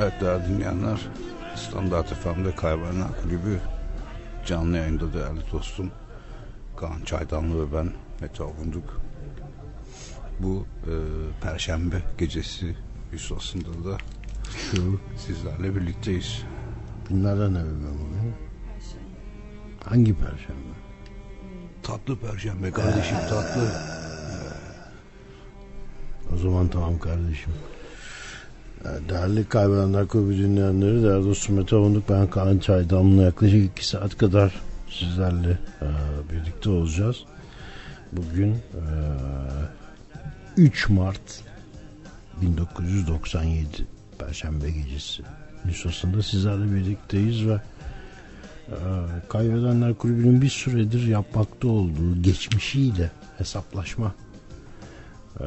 Evet değerli dinleyenler Standart FM'de Kaybedenler Kulübü canlı yayında değerli dostum Kaan Çaydanlı ve ben Mete Avunduk bu e, Perşembe gecesi Hüsnası'nda da Şu sizlerle birlikteyiz. günlerden ne bilmem bugün? Hangi perşembe? Tatlı Perşembe kardeşim tatlı. O zaman tamam kardeşim. Değerli Kaybedenler Kulübü dinleyenleri, değerli dostum Mete Avunduk, ben Kaan Çaydan'la yaklaşık iki saat kadar sizlerle e, birlikte olacağız. Bugün e, 3 Mart 1997 Perşembe gecesi nüshasında sizlerle birlikteyiz ve e, Kaybedenler Kulübü'nün bir süredir yapmakta olduğu geçmişiyle hesaplaşma e,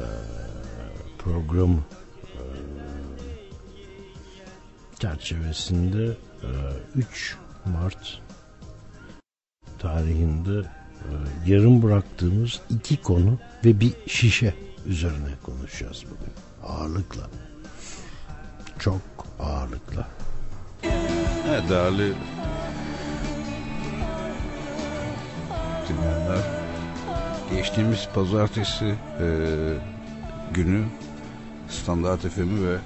programı çerçevesinde e, 3 Mart tarihinde e, yarım bıraktığımız iki konu ve bir şişe üzerine konuşacağız bugün. Ağırlıkla. Çok ağırlıkla. Evet değerli dinleyenler geçtiğimiz pazartesi e, günü Standart FM'i ve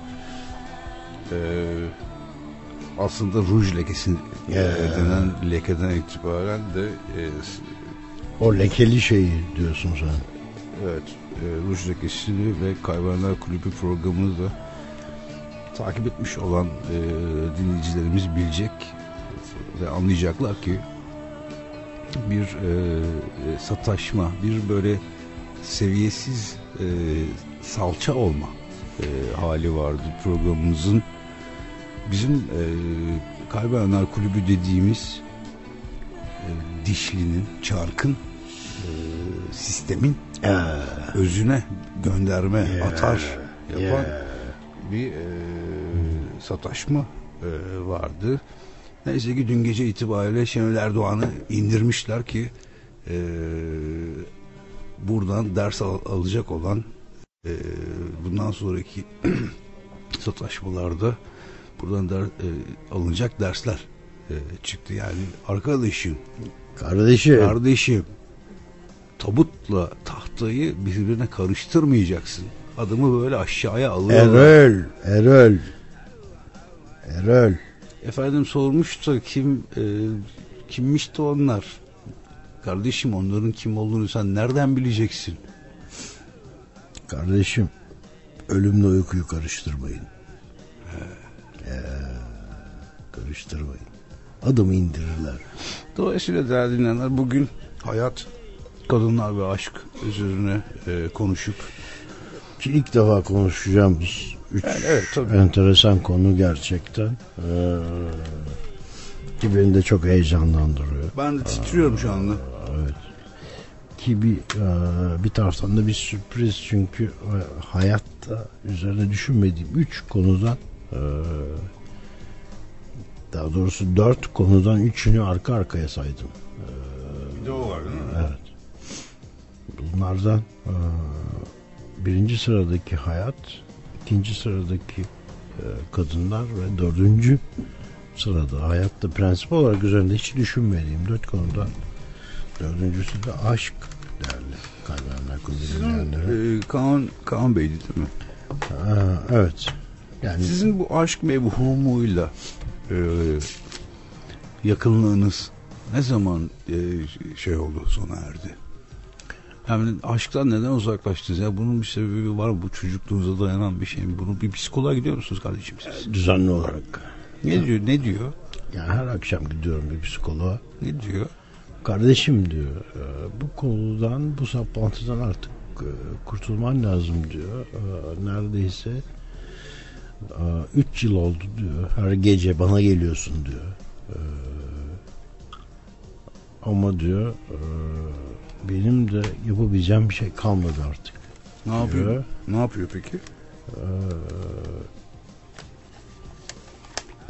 e, aslında ruj lekesi e, denen lekeden itibaren de e, O lekeli şeyi diyorsun sen. Evet, e, Ruj Lekesi'ni ve Kaybedenler Kulübü programını da takip etmiş olan e, dinleyicilerimiz bilecek ve anlayacaklar ki bir e, e, sataşma, bir böyle seviyesiz e, salça olma e, hali vardı programımızın. Bizim e, Kaybedenler Kulübü dediğimiz e, dişlinin, çarkın e, sistemin özüne gönderme, atar yapan bir e, sataşma e, vardı. Neyse ki dün gece itibariyle Şenol Erdoğan'ı indirmişler ki e, buradan ders al- alacak olan e, bundan sonraki sataşmalarda buradan der, e, alınacak dersler e, çıktı. Yani arkadaşım Kardeşim. Kardeşim tabutla tahtayı birbirine karıştırmayacaksın. Adımı böyle aşağıya alıyorlar. Erol. Erol. Erol. Efendim sormuş da kim e, kimmiş de onlar. Kardeşim onların kim olduğunu sen nereden bileceksin? Kardeşim. Ölümle uykuyu karıştırmayın. Ee, karıştırmayın. Adımı indirirler. Dolayısıyla değerli dinleyenler bugün hayat, kadınlar ve aşk üzerine e, konuşup Ki ilk defa konuşacağımız üç Yani evet, tabii. enteresan konu gerçekten. Ee, ki beni de çok heyecanlandırıyor. ben de titriyorum şu anda. Evet. Ki bir e, bir taraftan da bir sürpriz çünkü e, hayatta üzerine düşünmediğim üç konudan daha doğrusu dört konudan üçünü arka arkaya saydım. Bir de o var değil mi? Evet. Bunlardan e, birinci sıradaki hayat, ikinci sıradaki e, kadınlar ve dördüncü sırada hayatta prensip olarak üzerinde hiç düşünmediğim dört konudan dördüncüsü de aşk değerli kaybedenler kulübü dinleyenleri. E, Kaan, Kaan Bey'di değil mi? Ha, evet. Yani Sizin bu aşk mevhumuyla e, yakınlığınız ne zaman e, şey oldu sona erdi? Yani aşktan neden uzaklaştınız? Ya bunun bir sebebi var mı? Bu çocukluğunuza dayanan bir şey mi? Bunu bir psikoloğa gidiyor musunuz kardeşim siz? düzenli olarak Ne diyor? Ne diyor? yani her akşam gidiyorum bir psikoloğa. Ne diyor? Kardeşim diyor e, bu konudan bu saplantıdan artık e, kurtulman lazım diyor. E, Neredeyse 3 yıl oldu diyor. Her gece bana geliyorsun diyor. E, Ama diyor e, benim de yapabileceğim bir şey kalmadı artık. Ne yapıyor? Diyor. Ne yapıyor peki? E,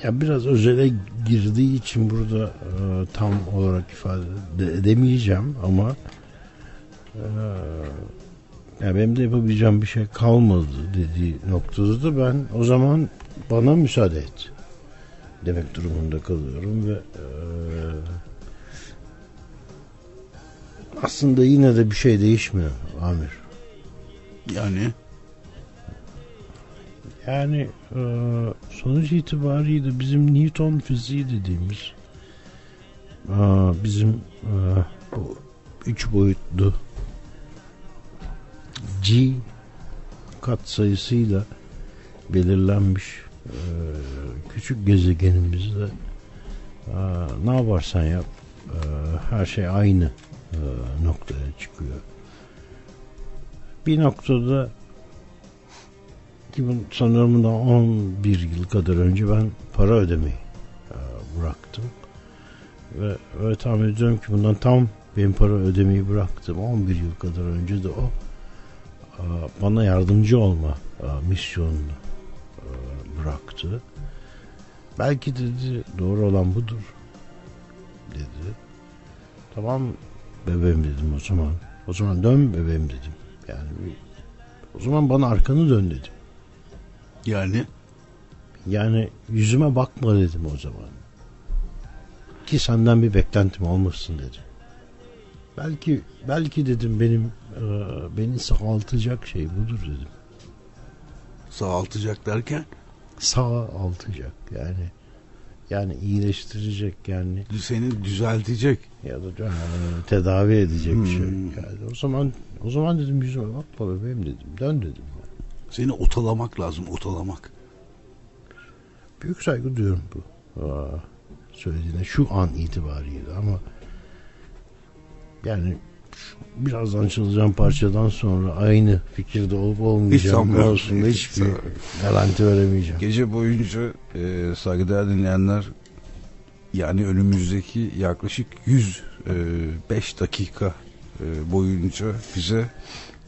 Ya biraz özele girdiği için burada e, tam olarak ifade de edemeyeceğim ama e, ya benim de yapabileceğim bir şey kalmadı dediği noktada da ben o zaman bana müsaade et demek durumunda kalıyorum ve e, aslında yine de bir şey değişmiyor Amir. Yani Yani e, sonuç itibariyle bizim Newton fiziği dediğimiz e, bizim e, bu üç boyutlu G kat sayısıyla belirlenmiş e, küçük gezegenimizde e, ne yaparsan yap e, her şey aynı noktaya çıkıyor. Bir noktada ki bu sanırım bundan 11 yıl kadar önce ben para ödemeyi bıraktım. Ve öyle tahmin ediyorum ki bundan tam benim para ödemeyi bıraktım. 11 yıl kadar önce de o bana yardımcı olma misyonunu bıraktı. Belki dedi doğru olan budur dedi. Tamam bebeğim dedim o zaman. O zaman dön bebeğim dedim. Yani bir- o zaman bana arkanı dön dedim. yani Yani yüzüme bakma dedim o zaman. Ki senden bir beklentim olmasın dedim. Belki belki dedim benim e, beni sağaltacak şey budur dedim. sağaltacak derken Sağaltacak yani yani iyileştirecek yani seni düzeltecek. ya da e, tedavi edecek Hmm. şey. Yani o zaman o zaman dedim yüzüme bakma bebeğim dedim. Dön dedim. Seni otalamak lazım, otalamak. Büyük saygı duyuyorum bu aa, söylediğine şu an itibariyle ama yani birazdan çalacağım parçadan sonra aynı fikirde olup olmayacağım konusunda Hiç hiçbir garanti veremeyeceğim. Gece boyunca e, saygıdeğer dinleyenler yani önümüzdeki yaklaşık 105 dakika e, boyunca bize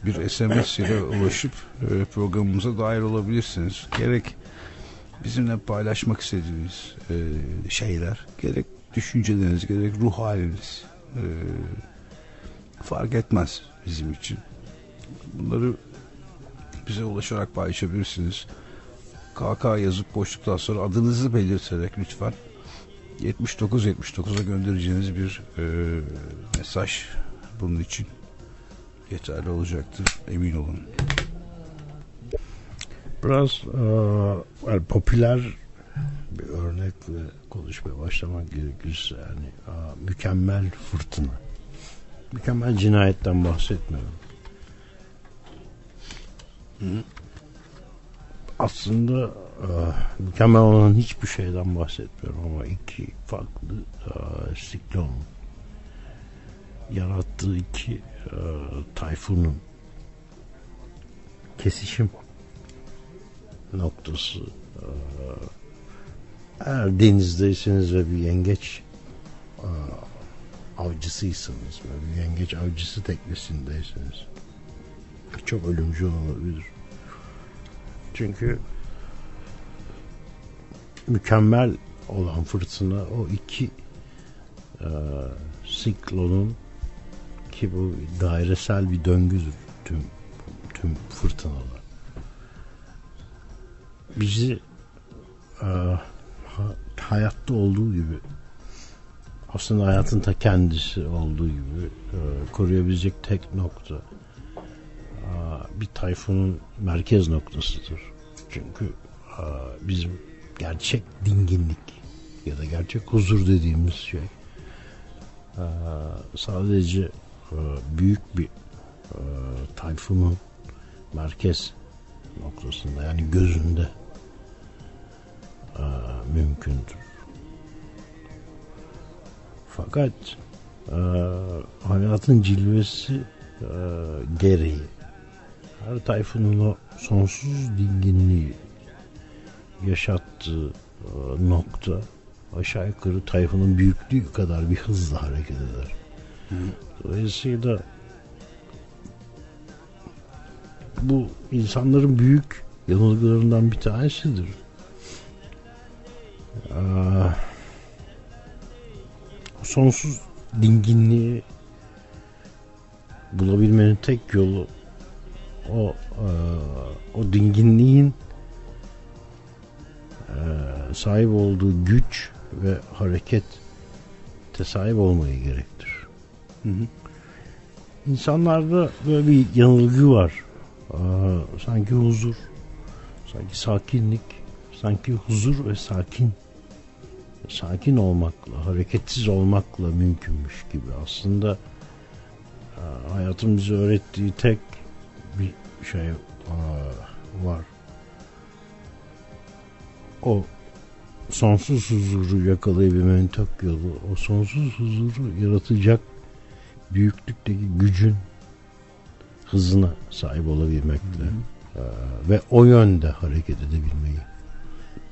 bir SMS ile ulaşıp e, programımıza dahil olabilirsiniz. Gerek bizimle paylaşmak istediğiniz e, şeyler, gerek düşünceleriniz, gerek ruh haliniz e, fark etmez bizim için. Bunları bize ulaşarak paylaşabilirsiniz. KK yazıp boşluktan sonra adınızı belirterek lütfen 7979'a göndereceğiniz bir e, mesaj bunun için yeterli olacaktır. Emin olun. Biraz yani popüler bir örnekle konuşmaya başlamak gerekirse yani aa, mükemmel fırtına. Mükemmel cinayetten bahsetmiyorum. Aslında aa, mükemmel olan hiçbir şeyden bahsetmiyorum ama iki farklı aa, siklon yarattığı iki aa, tayfunun kesişim noktası eğer denizdeyseniz ve bir yengeç avcısıysanız bir yengeç avcısı teknesindeyseniz çok ölümcül olabilir. Çünkü mükemmel olan fırtına o iki eee siklonun ki bu dairesel bir döngüdür tüm tüm fırtınalar bizi e, ha- hayatta olduğu gibi aslında hayatın ta kendisi olduğu gibi e, koruyabilecek tek nokta e, bir tayfunun merkez noktasıdır. Çünkü e, bizim gerçek dinginlik ya da gerçek huzur dediğimiz şey e, sadece e, büyük bir e, tayfunun merkez noktasında yani gözünde eee, mümkündür. Fakat eee, hayatın cilvesi eee, gereği her tayfunun o sonsuz dinginliği yaşattığı eee, nokta aşağı yukarı tayfunun büyüklüğü kadar bir hızla hareket eder. Dolayısıyla bu insanların büyük yanılgılarından bir tanesidir. Aa, sonsuz dinginliği bulabilmenin tek yolu o aa, o dinginliğin sahip olduğu güç ve hareket sahip olmayı gerektirir. Hı hı. İnsanlarda böyle bir yanılgı var. Aa, sanki huzur, sanki sakinlik, sanki huzur ve sakin sakin olmakla, hareketsiz olmakla mümkünmüş gibi. Aslında aa, hayatın bize öğrettiği tek bir şey aa, var. O sonsuz huzuru yakalayabilmenin tek yolu, o sonsuz huzuru yaratacak büyüklükteki gücün hızına sahip olabilmekle eee, ve o yönde hareket edebilmeyi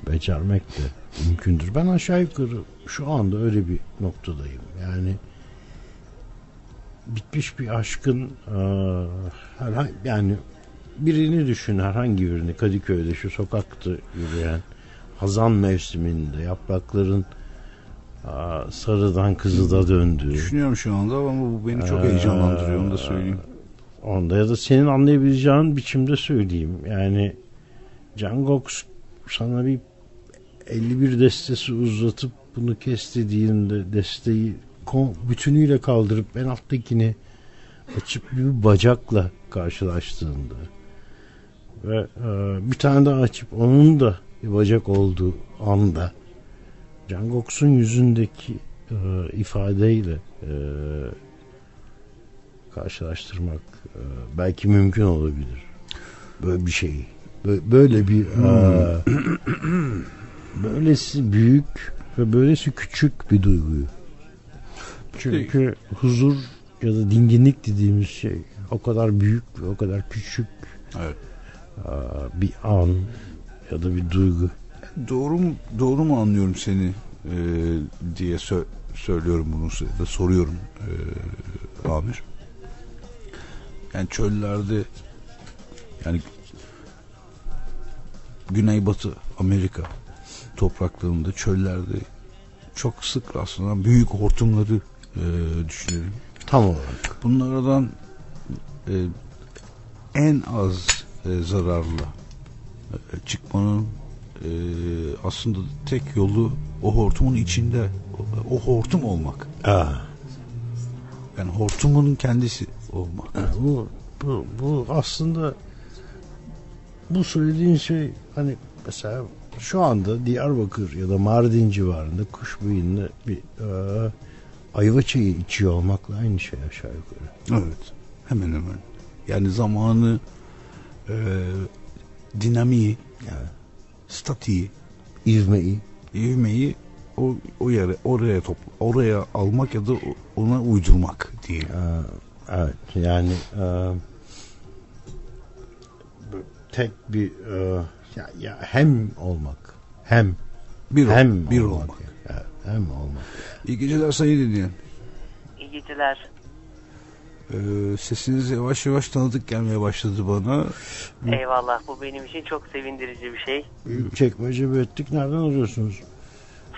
becermek de mümkündür. Ben aşağı yukarı şu anda öyle bir noktadayım. Yani bitmiş bir aşkın eee, herhangi, yani birini düşün herhangi birini Kadıköy'de şu sokakta yürüyen Hazan mevsiminde yaprakların aa, sarıdan kızıda döndüğü Düşünüyorum şu anda ama bu beni çok Ee, heyecanlandırıyor onu da söyleyeyim. Onda ya da senin anlayabileceğin biçimde söyleyeyim. Yani Can Gox sana bir 51 destesi uzatıp bunu kes dediğinde desteği kom- bütünüyle kaldırıp en alttakini açıp bir bacakla karşılaştığında ve e, bir tane daha açıp onun da bir bacak olduğu anda Can Gox'un yüzündeki e, ifadeyle e, karşılaştırmak e, belki mümkün olabilir. Böyle bir şey. Bö- Böyle bir e, böylesi büyük ve böylesi küçük bir duyguyu. Çünkü huzur ya da dinginlik dediğimiz şey o kadar büyük ve o kadar küçük Evet. bir an ya da bir duygu. Doğru mu, doğru mu anlıyorum seni e, diye sö- söylüyorum bunu da soruyorum e, Amir. Yani çöllerde yani Güneybatı Amerika topraklarında çöllerde çok sık rastlanan büyük hortumları e, düşünelim. Tam olarak. Bunlardan e, en az e, zararla e, çıkmanın e, aslında tek yolu o hortumun içinde o, o hortum olmak. Aa, Yani hortumun kendisi olmak. Ha, bu, bu, bu aslında bu söylediğin şey hani mesela şu anda Diyarbakır ya da Mardin civarında kuş beyinli bir e, ayva çayı içiyor olmakla aynı şey aşağı yukarı. Evet. Hemen hemen. Yani zamanı e, dinamiği, Yani statiği, ivmeyi ivmeyi o, o yere oraya top oraya almak ya da ona uydurmak diyelim. e, evet yani e, tek bir e, ya, ya hem olmak hem Bir, hem bir olmak, olmak. Evet, hem olmak. İyi geceler sayın dinleyen. İyi geceler. Ee, sesiniz yavaş yavaş tanıdık gelmeye başladı bana. Eyvallah. Bu benim için çok sevindirici bir şey. Çekmece Bettik nereden arıyorsunuz?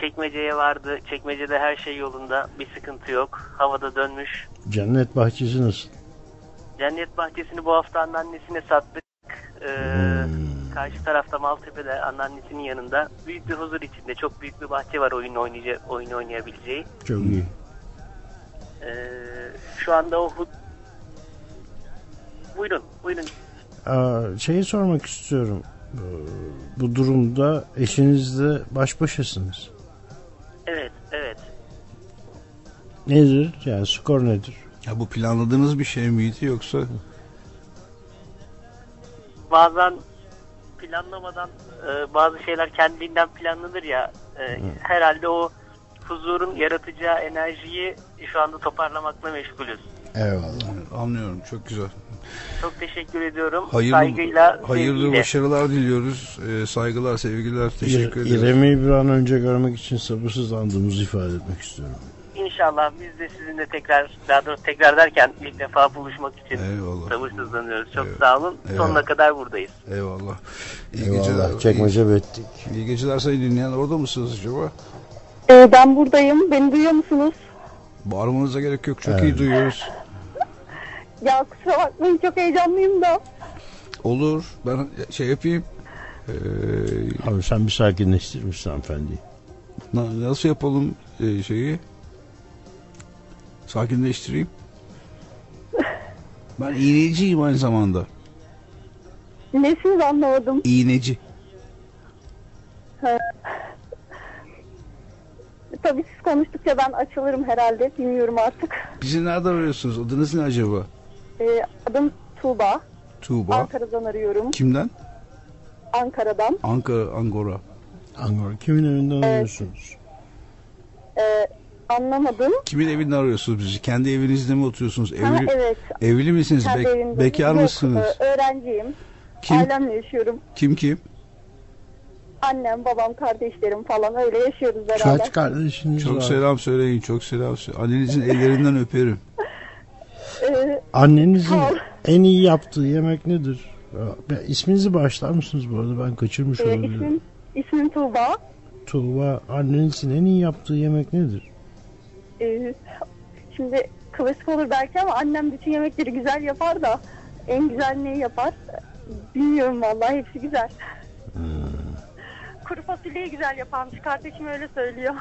Çekmeceye vardı. Çekmecede her şey yolunda. Bir sıkıntı yok. Havada dönmüş. Cennet bahçesi nasıl? Cennet bahçesini bu hafta anneannesine sattık. Ee, Hmm. Karşı tarafta Maltepe'de anneannesinin yanında. Büyük bir huzur içinde. Çok büyük bir bahçe var oyun, oynayacak, oyun oynayabileceği. Çok iyi. Ee, şu anda o hu- Buyurun, buyurun. Aa, şeyi sormak istiyorum. Ee, Bu durumda eşinizle baş başasınız. Evet, evet. Nedir? Yani skor nedir? Ya bu planladığınız bir şey miydi yoksa bazen planlamadan e, bazı şeyler kendiliğinden planlanır ya e, herhalde o huzurun yaratacağı enerjiyi şu anda toparlamakla meşgulüz. Eyvallah. anlıyorum çok güzel. Çok teşekkür ediyorum. Hayırlı Saygıyla, hayırlı sevgiyle. başarılar diliyoruz. Ee, saygılar, sevgiler. Teşekkür ederim. İrem'i bir an önce görmek için sabırsızlandığımızı ifade etmek istiyorum. İnşallah biz de sizinle tekrar, daha doğrusu tekrar derken ilk defa buluşmak için Eyvallah. sabırsızlanıyoruz. Çok Evet. sağ olun. Eyvallah. Sonuna kadar buradayız. Eyvallah. İyi Eyvallah. geceler. Çekmece. İyi, iyi geceler sayın dinleyen. Orada mısınız acaba? Ee, ben buradayım. Beni duyuyor musunuz? Bağırmanıza gerek yok. Çok Evet. iyi duyuyoruz. Ya kusura bakmayın çok heyecanlıyım da. Olur. Ben şey yapayım. Ee, Abi sen bir sakinleştirir misin hanımefendi? na- nasıl yapalım e, şeyi? Sakinleştireyim. Ben iğneciyim aynı zamanda. Nesiniz anlamadım. İğneci. Tabii siz konuştukça ben açılırım herhalde. Bilmiyorum artık. Bizi nereden arıyorsunuz? Adınız ne acaba? Ee, adım Tuğba. Tuğba. Ankara'dan arıyorum. Kimden? Ankara'dan. Ankara, Angora. Angora kimin evinden arıyorsunuz? Ee, anlamadım. Kimin evinde arıyorsunuz bizi? Kendi evinizde mi oturuyorsunuz? Ha, Evli, evet. evli misiniz? Kendi Bek- evimde. bekar Yok, mısınız? e, öğrenciyim. Kim? Ailemle yaşıyorum. Kim kim? Annem, babam, kardeşlerim falan öyle yaşıyoruz beraber. Kaç kardeşiniz Çok var? selam söyleyin. Çok selam söyleyin. Annenizin ellerinden öperim. Ee, Annenizin en iyi yaptığı yemek nedir? Ya, isminizi bağışlar mısınız bu arada? Ben kaçırmış e, olabilirim. ismim, ismim Tuğba. Tuğba, annenizin en iyi yaptığı yemek nedir? Ee, şimdi klasik olur belki ama annem bütün yemekleri güzel yapar da en güzel neyi yapar? Bilmiyorum vallahi hepsi güzel. Kuru fasulyeyi güzel yaparmış. Kardeşim öyle söylüyor.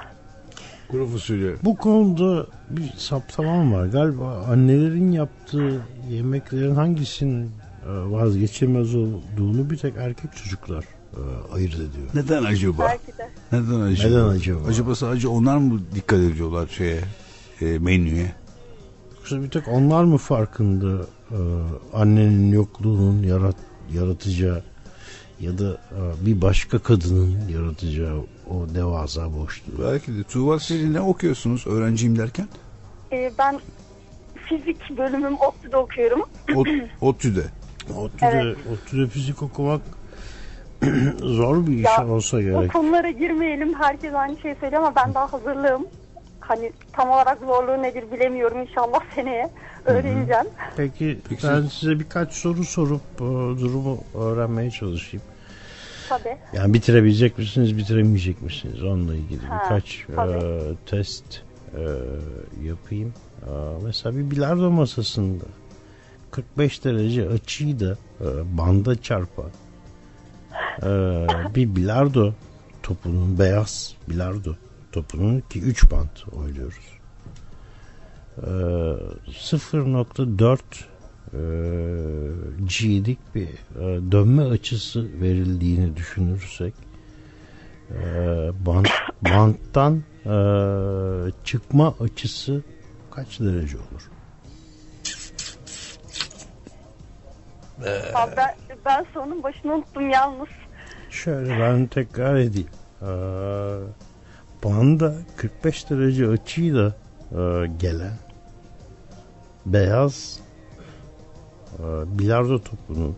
Kuru fasulye. Bu konuda bir saptamam var. Galiba annelerin yaptığı yemeklerin hangisinin e, vazgeçilmez olduğunu bir tek erkek çocuklar e, ayırt ediyor. Neden acaba? Belki de. Neden acaba? Neden acaba? Acaba sadece onlar mı dikkat ediyorlar şeye, e, menüye? Yoksa bir tek onlar mı farkında e, annenin yokluğunun yarat, yaratacağı ya da e, bir başka kadının yaratacağı o devasa boşluğu. Belki de. Tuğba siz ne okuyorsunuz öğrenciyim derken? Ee, ben fizik bölümüm ODTÜ'de okuyorum. Ot, ODTÜ'de. ODTÜ'de, Evet. ODTÜ'de fizik okumak zor bir iş Ya, olsa O gerek. konulara girmeyelim. Herkes aynı şeyi söylüyor ama ben daha hazırlığım. Hani tam olarak zorluğu nedir bilemiyorum. İnşallah seneye öğreneceğim. Peki, Peki ben siz- size birkaç soru sorup e, durumu öğrenmeye çalışayım. Tabii. Yani bitirebilecek misiniz, bitiremeyecek misiniz? Onunla ilgili Ha, birkaç tabii. e, test e, yapayım. E, mesela bir bilardo masasında 45 derece açıyı da e, banda çarpan e, bir bilardo topunun beyaz bilardo topunun ki 3 bant oynuyoruz. E, 0.4 e, G'lik bir e, dönme açısı verildiğini düşünürsek e, bant, banttan e, çıkma açısı kaç derece olur? Abi ben, ben sorunun başını unuttum yalnız. Şöyle ben tekrar edeyim. E, banda 45 derece açıyla e, gelen beyaz e, bilardo topunun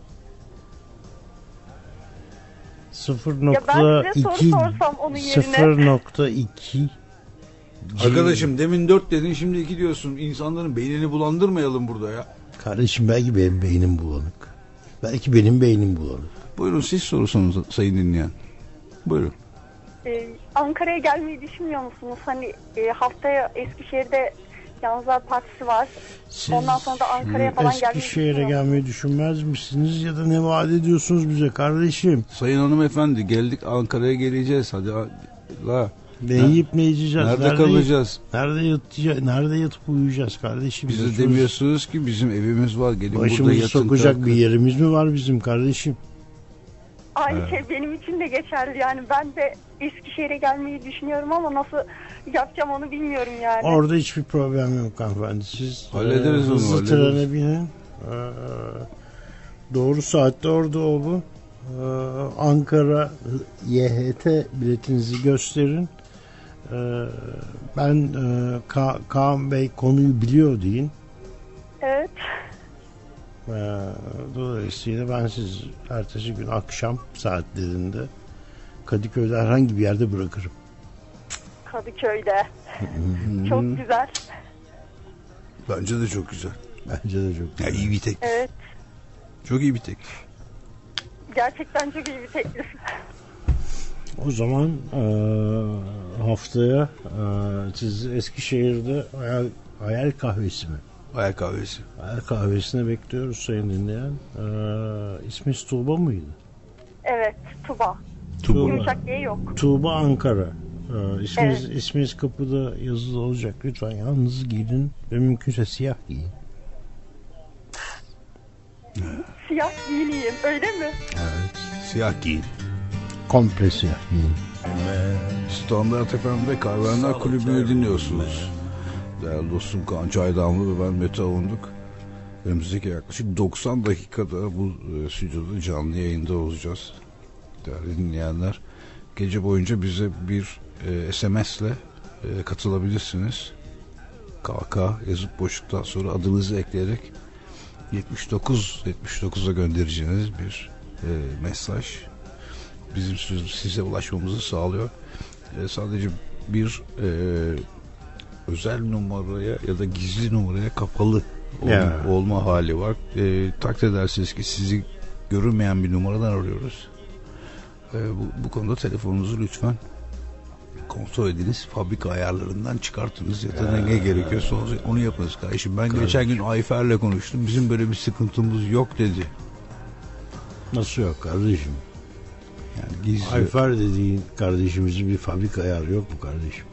Ya ben size soru 0.2 sorsam onun yerine. 0.2 Arkadaşım demin 4 dedin şimdi 2 diyorsun. İnsanların beynini bulandırmayalım burada ya. Kardeşim belki benim beynim bulanık. Belki benim beynim bulanık. Buyurun siz sorsanız sayın dinleyen. Buyurun. Ee, Ankara'ya gelmeyi düşünmüyor musunuz? Hani e, haftaya Eskişehir'de Yalnızlar Partisi var. Siz Ondan sonra da Ankara'ya falan gelmeyi Eskişehir'e gelmeyi düşünmez misiniz ya da ne vaat ediyorsunuz bize kardeşim? Sayın hanımefendi geldik Ankara'ya geleceğiz. Hadi la. Ne yiyip ne yiyeceğiz? Nerede kalacağız? Nerede yatacağız? Nerede yatıp uyuyacağız kardeşim? Bize Başımız- demiyorsunuz ki bizim evimiz var. Gelin burada Başımızı yatın. sokacak kalkın. bir yerimiz mi var bizim kardeşim? Aynı şey benim için de geçerli yani. Ben de Eskişehir'e gelmeyi düşünüyorum ama nasıl yapacağım onu bilmiyorum yani. Orada hiçbir problem yok hanımefendi. Siz Hallederiz e, onu, hızlı hallederiz. trene binin. E, doğru saatte orada olun. E, Ankara YHT biletinizi gösterin. E, ben e, Ka- Kaan Bey konuyu biliyor deyin. Evet. E, dolayısıyla ben siz ertesi gün akşam saatlerinde Kadıköy'de herhangi bir yerde bırakırım. Kadıköy'de. Çok güzel. Bence de çok güzel. Bence de çok Ya güzel. iyi bir tek. Evet. Çok iyi bir teklif. Gerçekten çok iyi bir teklif. O zaman eee, haftaya eee, siz Eskişehir'de hayal, hayal kahvesi mi? Ayak kahvesi. Hayal kahvesine bekliyoruz sayın dinleyen. Eee ismi Tuğba mıydı? Evet Tuba. Tuğba. Yumuşak diye yok. Tuğba Ankara. Ee, isminiz, Evet. isminiz kapıda yazılı olacak. Lütfen yalnız giyinin ve mümkünse siyah giyin. Siyah giyineyim öyle mi? Evet. Siyah giyin. Komple siyah giyin. Standart FM'de Kahvehaneler Kulübü'nü dinliyorsunuz. Değerli dostum Kaan Çaydanlı ve ben Mete Avunduk. Önümüzdeki yaklaşık 90 dakikada bu e, stüdyoda canlı yayında olacağız. Değerli dinleyenler, gece boyunca bize bir e, SMS ile e, katılabilirsiniz. KK yazıp boşluktan sonra adınızı ekleyerek 79 79'a göndereceğiniz bir e, mesaj bizim siz- size ulaşmamızı sağlıyor. E, sadece bir e, özel numaraya ya da gizli numaraya kapalı ol- Ya. olma hali var. E, takdir edersiniz ki sizi görünmeyen bir numaradan arıyoruz. E, bu, bu konuda telefonunuzu lütfen kontrol ediniz. Fabrika ayarlarından çıkartınız ya da ne gerekiyorsa onu- onu yapınız kardeşim. Ben geçen gün Ayfer'le konuştum. Bizim böyle bir sıkıntımız yok dedi. Nasıl yok kardeşim? Yani gizli. Ayfer dediğin kardeşimizin bir fabrika ayarı yok mu kardeşim?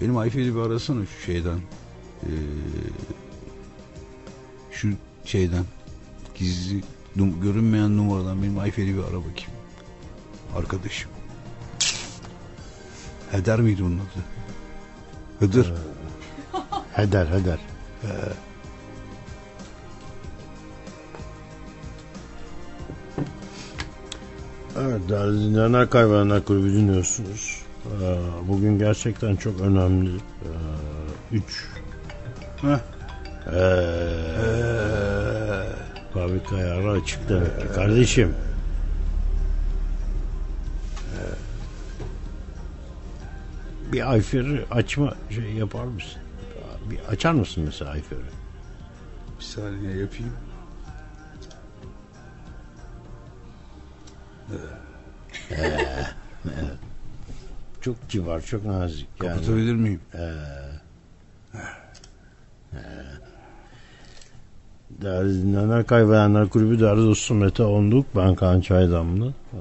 Benim Ayfer'i bir arasana şu şeyden. Ee, şu şeyden. Gizli num- görünmeyen numaradan benim Ayfer'i bir ara bakayım. Arkadaşım. Heder miydi onun adı? Hıdır. Heder heder. Evet değerli dinleyenler Kaybedenler Kulübü dinliyorsunuz. Ee, Bugün gerçekten çok önemli. Ee, Üç. Heh. Ee, fabrika ayarı açık demek ki. Kardeşim. Ee, Bir Ayfer'i açma şey yapar mısın? Bir açar mısın mesela Ayfer'i? Bir saniye yapayım. Çok kibar, çok nazik. Yani, Kapatabilir miyim? değerli dinleyenler, kaybedenler kulübü değerli dostum Mete Onduk. Ben Kaan Çaydamlı. Ee,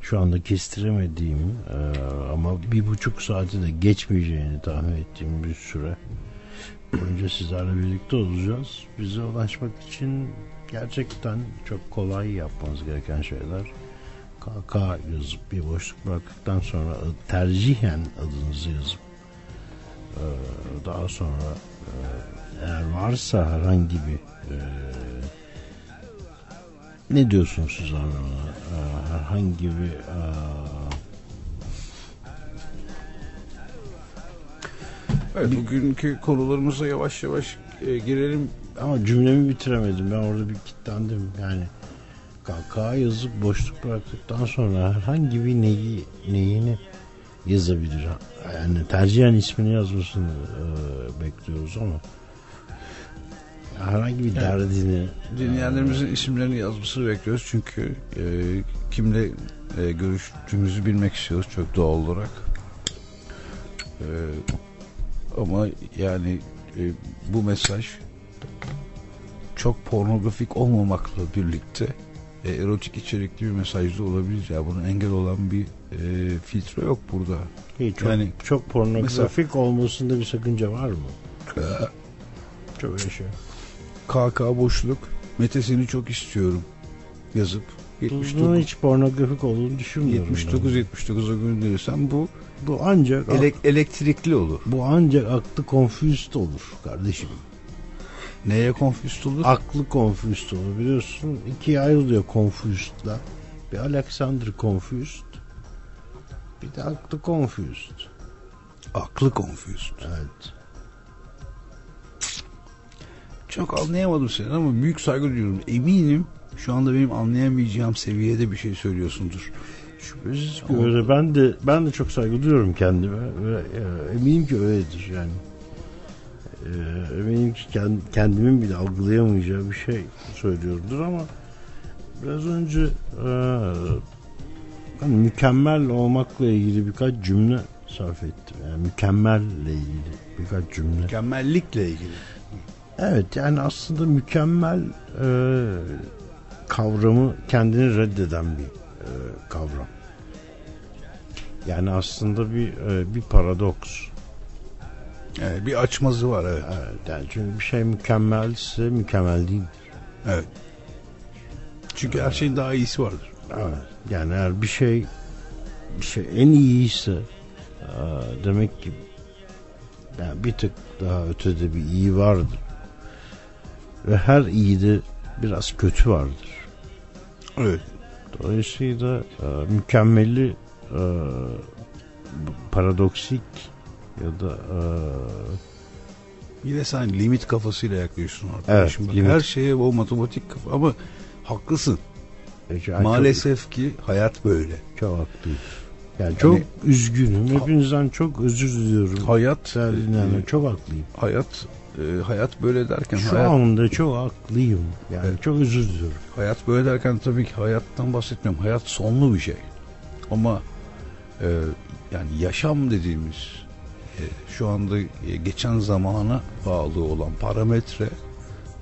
şu anda kestiremediğim e, ama bir buçuk saati de geçmeyeceğini tahmin ettiğim bir süre boyunca sizlerle birlikte olacağız. Bize ulaşmak için gerçekten çok kolay yapmanız gereken şeyler. KK yazıp bir boşluk bıraktıktan sonra tercihen adınızı yazıp e, daha sonra e, eğer varsa herhangi bir e, ne diyorsunuz siz ona? E, herhangi bir e, Evet, bugünkü konularımıza yavaş yavaş e, girelim. Ama cümlemi bitiremedim. Ben orada bir kilitlendim. Yani KK yazıp boşluk bıraktıktan sonra herhangi bir neyi neyini yazabilir. Yani tercihen ismini yazmasını e, bekliyoruz ama herhangi bir derdini Dinleyenlerimizin isimlerini yazmasını bekliyoruz çünkü e, kimle e, görüştüğümüzü bilmek istiyoruz çok doğal olarak. E, ama yani e, bu mesaj çok pornografik olmamakla birlikte e, erotik içerikli bir mesaj da olabilir. Ya bunun engel olan bir e, filtre yok burada. İyi, çok, Yani- çok pornografik olmasında bir sakınca var mı? Çok öyle şey. KK boşluk Mete seni çok istiyorum yazıp Bunun 79 hiç pornografik olduğunu düşünmüyorum. 79 79'a gönderirsen bu. Bu ancak elek- elektrikli olur. bu ancak aklı confused olur kardeşim. Neye konfüst olur? Aklı confused olur biliyorsun. ikiye ayrılıyor confused'la. Bir Alexander confused. Bir de aklı confused. Aklı konfüst. Evet. Çok anlayamadım seni ama büyük saygı duyuyorum. Eminim şu anda benim anlayamayacağım seviyede bir şey söylüyorsundur. Şüphesiz ki öyle. Ben de ben de çok saygı duyuyorum kendime ve e, eminim ki öyledir yani. E, ki kend- kendimin bile algılayamayacağı bir şey söylüyorumdur ama biraz önce e, ben mükemmel olmakla ilgili birkaç cümle sarf ettim. Yani mükemmelle ilgili birkaç cümle. Mükemmellikle ilgili. Evet yani aslında mükemmel e, kavramı kendini reddeden bir e, kavram. Yani aslında bir e, bir paradoks. Evet, bir açmazı var evet. Evet, yani çünkü bir şey mükemmelse mükemmel değil. Evet. Çünkü her şeyin daha iyisi vardır. Evet. Yani eğer bir şey bir şey en iyiyse e, demek ki yani bir tık daha ötede bir iyi vardır. Ve her iyide biraz kötü vardır. Evet. Dolayısıyla e, mükemmeli e, paradoksik ya da e, Yine sen limit kafasıyla yaklaşıyorsun arkadaşım. Evet. Her şeye o matematik kafa ama haklısın. e, yani Maalesef ki hayat böyle. çok, çok haklıyım. Yani çok üzgünüm. Hepinizden çok özür diliyorum. Hayat e, çok haklıyım. hayat e, hayat böyle derken Şu hayat, anda çok haklıyım. Yani Evet. çok özür diliyorum. hayat böyle derken tabii ki hayattan bahsetmiyorum. Hayat sonlu bir şey. Ama e, yani yaşam dediğimiz şu anda e, geçen zamana bağlı olan parametre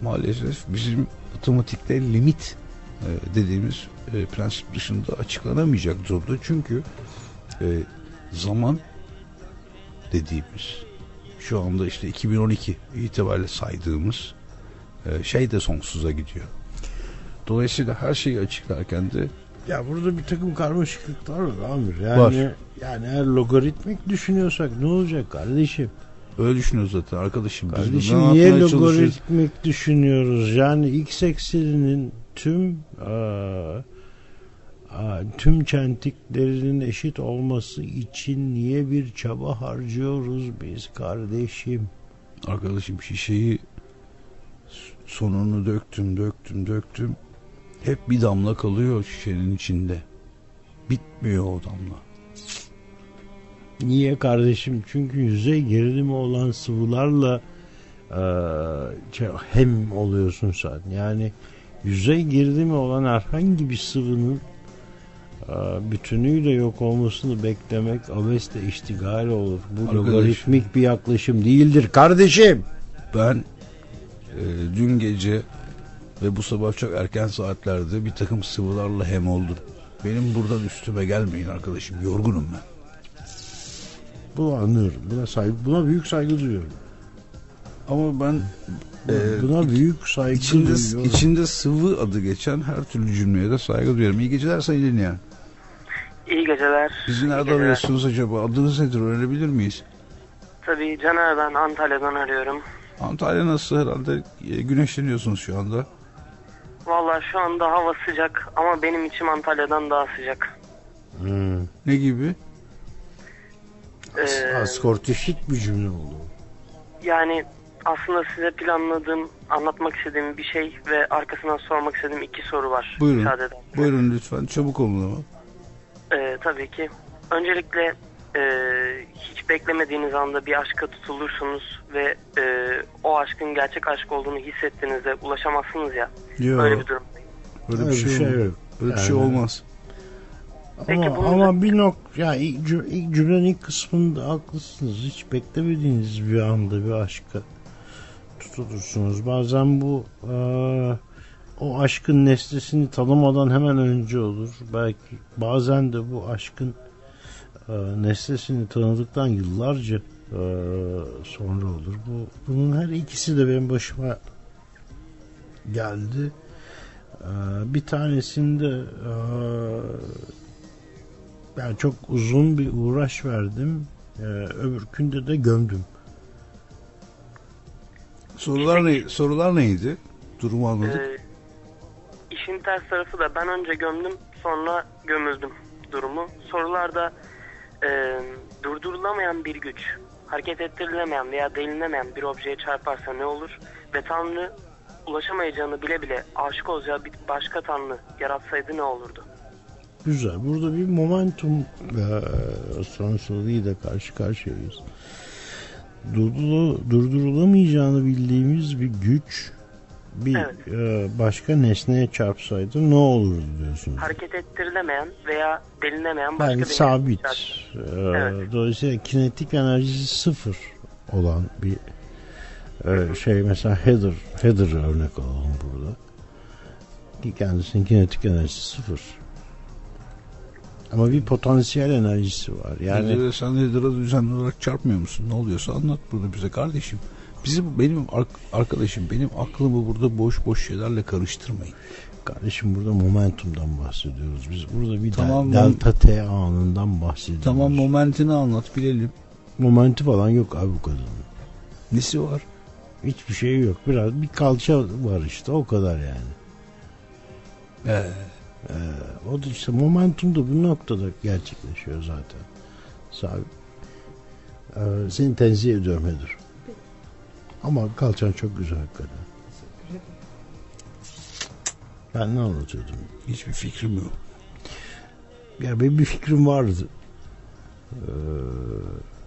maalesef bizim matematikte limit e, dediğimiz e, prensip dışında açıklanamayacak durumda. Çünkü e, zaman dediğimiz şu anda işte 2012 itibariyle saydığımız e, şey de sonsuza gidiyor. Dolayısıyla her şeyi açıklarken de Ya burada bir takım karmaşıklıklar var Amir. Yani, Var. yani eğer logaritmik düşünüyorsak ne olacak kardeşim? öyle düşünüyoruz zaten arkadaşım. Kardeşim niye logaritmik düşünüyoruz? Yani x ekseninin tüm eee, aa, tüm çentiklerinin eşit olması için niye bir çaba harcıyoruz biz kardeşim? Arkadaşım şişeyi sonunu döktüm döktüm döktüm. Hep bir damla kalıyor şişenin içinde. Bitmiyor o damla. Niye kardeşim? Çünkü yüzey gerilimi olan sıvılarla eee, şey, hem oluyorsun sen. Yani yüzey gerilimi olan herhangi bir sıvının eee, bütünüyle yok olmasını beklemek abesle iştigal olur. Bu logaritmik bir yaklaşım değildir kardeşim. Ben e, dün gece ve bu sabah çok erken saatlerde bir takım sıvılarla hem oldum. Benim buradan üstüme gelmeyin arkadaşım. Yorgunum ben. Bunu anlıyorum. Buna saygı, buna büyük saygı duyuyorum. Ama ben e, buna büyük saygı içinde, duyuyorum. içinde sıvı adı geçen her türlü cümleye de saygı duyuyorum. İyi geceler sayın dinleyen. İyi geceler. Bizi İyi nerede geceler. arıyorsunuz acaba? Adınız nedir öğrenebilir miyiz? Tabii Caner ben Antalya'dan arıyorum. Antalya nasıl herhalde e, güneşleniyorsunuz şu anda. Valla şu anda hava sıcak ama benim içim Antalya'dan daha sıcak. Hmm. Ne gibi? Ee, Askortişik bir cümle oldu. Yani aslında size planladığım, anlatmak istediğim bir şey ve arkasından sormak istediğim iki soru var. Buyurun. Müsaade. Buyurun lütfen çabuk olun ama. Ee, tabii ki. Öncelikle e, hiç beklemediğiniz anda bir aşka tutulursunuz ve e, o aşkın gerçek aşk olduğunu hissettiğinizde ulaşamazsınız ya. Yok Böyle öyle bir durum. bir Öyle şey, olmaz. yok. Öyle bir şey olmaz. Peki ama, bunun- ama bir nok ya ilk, cüm- ilk cümlenin ilk kısmında haklısınız. Hiç beklemediğiniz bir anda bir aşka tutulursunuz. Bazen bu eee, o aşkın nesnesini tanımadan hemen önce olur. Belki bazen de bu aşkın nesnesini tanıdıktan yıllarca eee, sonra olur. Bu bunun her ikisi de benim başıma geldi. Eee, bir tanesinde eee yani çok uzun bir uğraş verdim. Ee, öbürkünde de gömdüm. Sorular ne? Sorular neydi? Durumu anladık. Ee, işin ters tarafı da ben önce gömdüm sonra gömüldüm durumu. Sorularda e, durdurulamayan bir güç, hareket ettirilemeyen veya delinemeyen bir objeye çarparsa ne olur? Ve Tanrı ulaşamayacağını bile bile aşık olacağı bir başka Tanrı yaratsaydı ne olurdu? Güzel. Burada bir momentum eee sonsuzluğuyla karşı karşıyayız. Durduru, durdurulamayacağını bildiğimiz bir güç bir Evet. eee, başka nesneye çarpsaydı ne olurdu diyorsunuz? Hareket ettirilemeyen veya delinemeyen başka Yani bir sabit. Eee, Evet. Dolayısıyla kinetik enerjisi sıfır olan bir eee, şey mesela header header örnek alalım burada. Ki kendisinin kinetik enerjisi sıfır. Ama bir potansiyel enerjisi var. Yani Yani sen Nedir'a düzenli olarak çarpmıyor musun? Ne oluyorsa anlat bunu bize kardeşim. Bizim benim ar- arkadaşım benim aklımı burada boş boş şeylerle karıştırmayın. kardeşim burada momentumdan bahsediyoruz. Biz burada bir Tamam, del- delta T anından bahsediyoruz. Tamam momentini anlat bilelim. Momenti falan yok abi bu kadının. Nesi var? Hiçbir şey yok. Biraz bir kalça var işte o kadar yani. Ee, Ee, o da işte momentum da bu noktada gerçekleşiyor zaten. Sabi. Ee, seni tenzih ediyorum Hedir. Ama kalçan çok güzel hakikaten. Ben ne anlatıyordum? hiçbir fikrim yok. Ya benim bir fikrim vardı. Ee,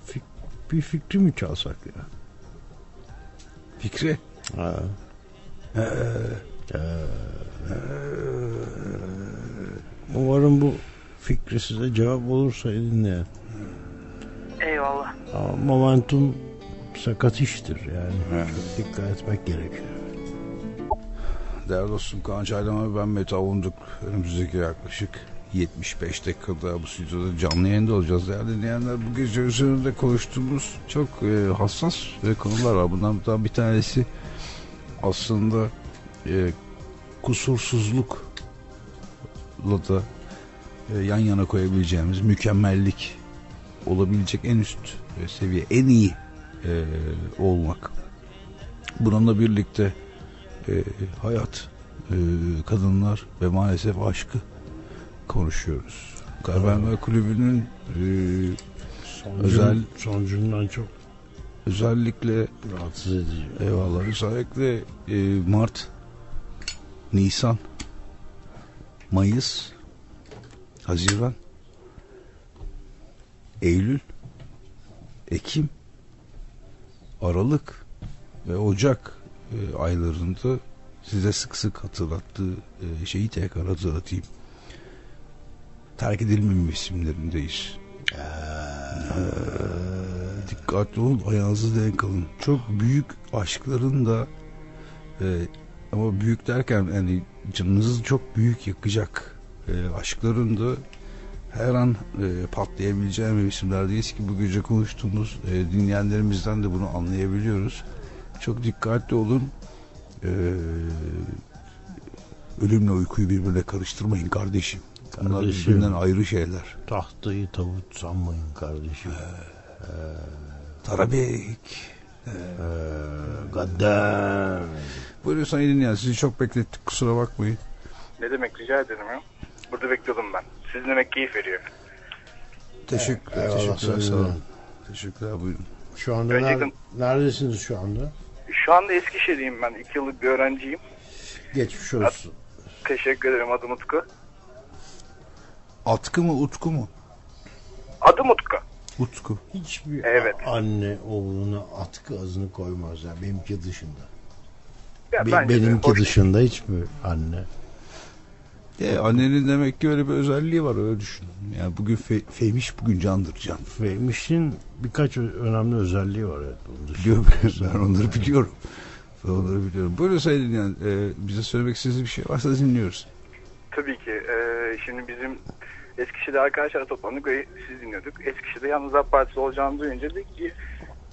fik- bir fikri mi çalsak ya? Fikri? Ha. Ee, Umarım bu fikri size cevap olursa dinleyen. Eyvallah. Momentum sakat iştir yani. Çok dikkat etmek gerekiyor. Değerli dostum Kaan Çaylan abi ben Mete Avunduk. Önümüzdeki yaklaşık 75 dakikada bu stüdyoda canlı yayında olacağız. Değerli dinleyenler bu gece üzerinde konuştuğumuz çok e, hassas e, konular var. Bundan bir tanesi aslında e, kusursuzlukla da e, yan yana koyabileceğimiz mükemmellik olabilecek en üst e, seviye, en iyi e, olmak. Bununla birlikte e, hayat, e, kadınlar ve maalesef aşkı konuşuyoruz. Gaybenler Kulübü'nün e, Sonucun, Özel- Sonucundan çok özellikle rahatsız edici. eyvallah özellikle e, Mart, Nisan, Mayıs, Haziran, Eylül, Ekim, Aralık ve Ocak e, aylarında size sık sık hatırlattığı e, şeyi tekrar hatırlatayım. Terk edilmemiş isimlerindeyiz. Dikkatli olun, ayağınızı denk alın. Çok büyük aşkların da e, ama büyük derken yani canınızı çok büyük yakacak e, aşkların da her an e, patlayabileceği mevsimlerdeyiz ki bu gece konuştuğumuz e, dinleyenlerimizden de bunu anlayabiliyoruz. Çok dikkatli olun. E, ölümle uykuyu birbirine karıştırmayın kardeşim. Bunlar Kardeşim. birbirinden ayrı şeyler. Tahtayı tavut sanmayın kardeşim. Tarabek. Ee, Gaddar. Buyurun sayın dinleyen sizi çok beklettik kusura bakmayın. Ne demek rica ederim ya. Burada bekliyordum ben. Siz demek keyif veriyor. Teşekkürler. Eyvallah, teşekkürler sağ olun. Teşekkürler buyurun. Şu anda Öncelikle- ner- neredesiniz şu anda? Şu anda Eskişehir'deyim ben. İki yıllık bir öğrenciyim. Geçmiş olsun. Teşekkür ederim adım Utku. Atkı mı utku mu? Adım Utku. Utku. Hiçbir Evet. anne oğluna atkı azını koymaz. Yani benimki dışında. Ya Be- benimki hoş- dışında hiçbir anne. E, annenin demek ki öyle bir özelliği var öyle düşün. Yani bugün fe, Fehmiş bugün candır can. Fehmiş'in birkaç önemli özelliği var. Evet. Biliyorum ben onları biliyorum. Ben onları biliyorum. Buyurun sayın dinleyen e, bize söylemek istediğiniz bir şey varsa dinliyoruz. Tabii ki. Ee, şimdi bizim Eskişehir'de arkadaşlar toplandık ve siz dinliyorduk. Eskişehir'de Yalnız AK Partisi olacağını duyunca dedik ki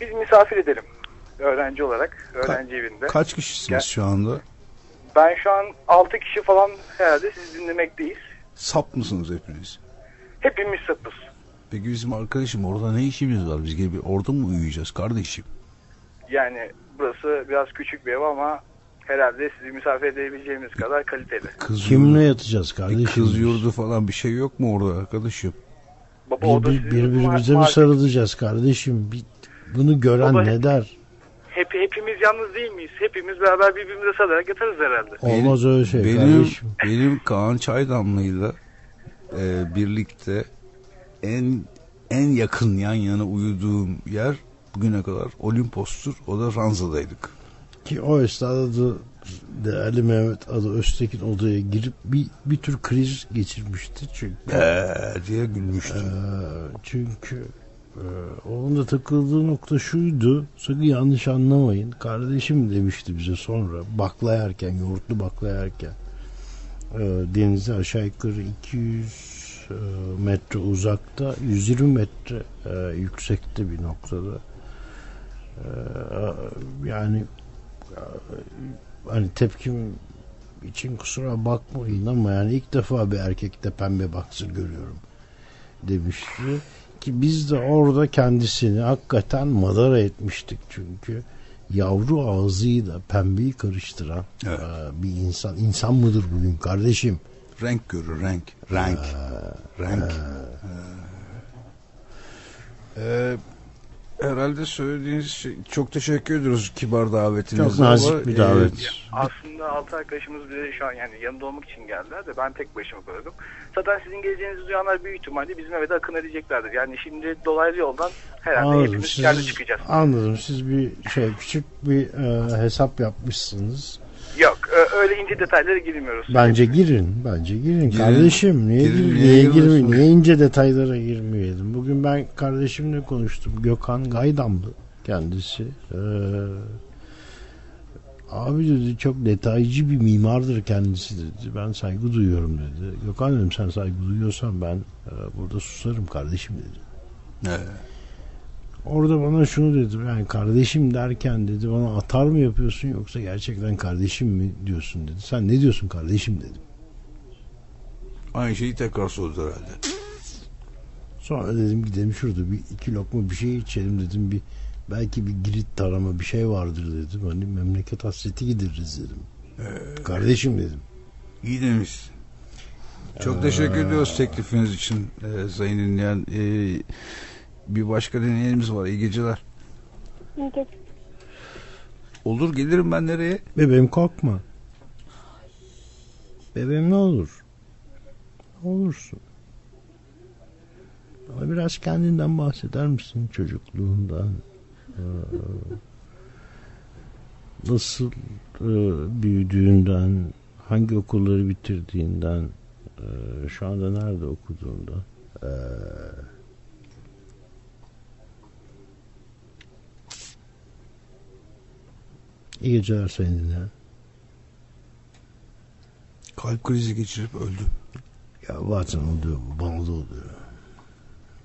biz misafir edelim. Öğrenci olarak. Öğrenci evinde. Kaç kişisiniz Gel. şu anda? Ben şu an 6 kişi falan herhalde siz dinlemekteyiz. Sap mısınız hepiniz? Hepimiz sapız. Peki bizim arkadaşım orada ne işimiz var? Biz gelip orada mı uyuyacağız kardeşim? Yani burası biraz küçük bir ev ama herhalde sizi misafir edebileceğimiz kadar kaliteli. Kız Kimle yatacağız bir kardeşim? kız yurdu falan bir şey yok mu orada arkadaşım? Baba Bir, bir, birbirimize mi sarılacağız kardeşim? Bir, bunu gören Baba- ne der? Hep, hepimiz yalnız değil miyiz? Hepimiz beraber birbirimize sararak yatarız herhalde. Olmaz öyle şey benim kardeşim. benim Kaan Çaydamlı'yla e, birlikte en en yakın yan yana uyuduğum yer bugüne kadar Olimpos'tur. O da Ranza'daydık. Ki o esnada da değerli Mehmet adı Öztekin odaya girip bir, bir tür kriz geçirmişti. Çünkü Eee diye gülmüştüm. Ee, çünkü onun da takıldığı nokta şuydu. Sakın yanlış anlamayın. Kardeşim demişti bize sonra baklayarken, yoğurtlu baklayarken. e, denize aşağı yukarı 200 e, metre uzakta 120 metre e, yüksekte bir noktada E, yani hani tepkim için kusura bakmayın ama yani ilk defa bir erkekte pembe baksır görüyorum demişti ki biz de orada kendisini hakikaten madara etmiştik çünkü yavru ağzıyla pembeyi karıştıran Evet. e, bir insan insan mıdır bugün kardeşim Renk görür renk. Renk. renk. Ee, herhalde söylediğiniz şey çok teşekkür ediyoruz kibar davetinize. çok nazik ama, bir e, davet Aslında altı arkadaşımız bile şu an yani yanında olmak için geldiler de ben tek başıma kalıyordum. Zaten sizin geleceğinizi duyanlar büyük ihtimalle bizim eve de akın edeceklerdir. Yani şimdi dolaylı yoldan herhalde Anladım. hepimiz Siz- kendi çıkacağız. Anladım. Siz bir şey küçük bir e, hesap yapmışsınız. Yok öyle ince detaylara girmiyoruz. Bence girin. Bence girin. Girin. Kardeşim niye Girin, gir, niye niye? Niye ince detaylara girmeyelim? Bugün ben kardeşimle konuştum. Gökhan Gaydamlı kendisi. Ee, abi dedi çok detaycı bir mimardır kendisi dedi. Ben saygı duyuyorum dedi. Gökhan dedim sen saygı duyuyorsan ben e, burada susarım kardeşim dedi. Evet. Orada bana şunu dedi yani kardeşim derken dedi bana atar mı yapıyorsun yoksa gerçekten kardeşim mi diyorsun dedi. Sen ne diyorsun kardeşim dedim. Aynı şeyi tekrar sordu herhalde. Sonra dedim gidelim şurada bir iki lokma bir şey içelim dedim bir belki bir girit tarama bir şey vardır dedim. Hani memleket hasreti gideririz dedim. Kardeşim dedim. İyi demişsin. Çok teşekkür ediyoruz teklifiniz için e, sayın dinleyen. E, bir başka dinleyenimiz var. İyi geceler. Olur gelirim ben nereye? Bebeğim korkma. Bebeğim ne olur? Ne olursun? Bana biraz kendinden bahseder misin çocukluğundan? Ee, Nasıl e, büyüdüğünden, hangi okulları bitirdiğinden, e, şu anda nerede okuduğundan? Ee, İyi geceler sayın dinleyen. Kalp krizi geçirip öldü. Ya oluyor bu. Bana da oluyor.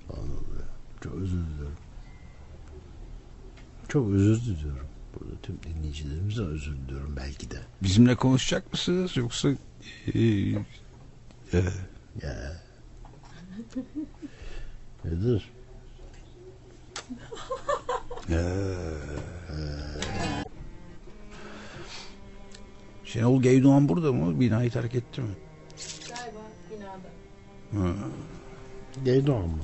Bana da oluyor. Çok özür diliyorum. Çok özür diliyorum. Burada tüm dinleyicilerimize özür diliyorum belki de. Bizimle konuşacak mısınız yoksa e, e, Ya. Nedir? Şenol Geydoğan burada mı? Binayı terk etti mi? Galiba binada. Geydoğan mı?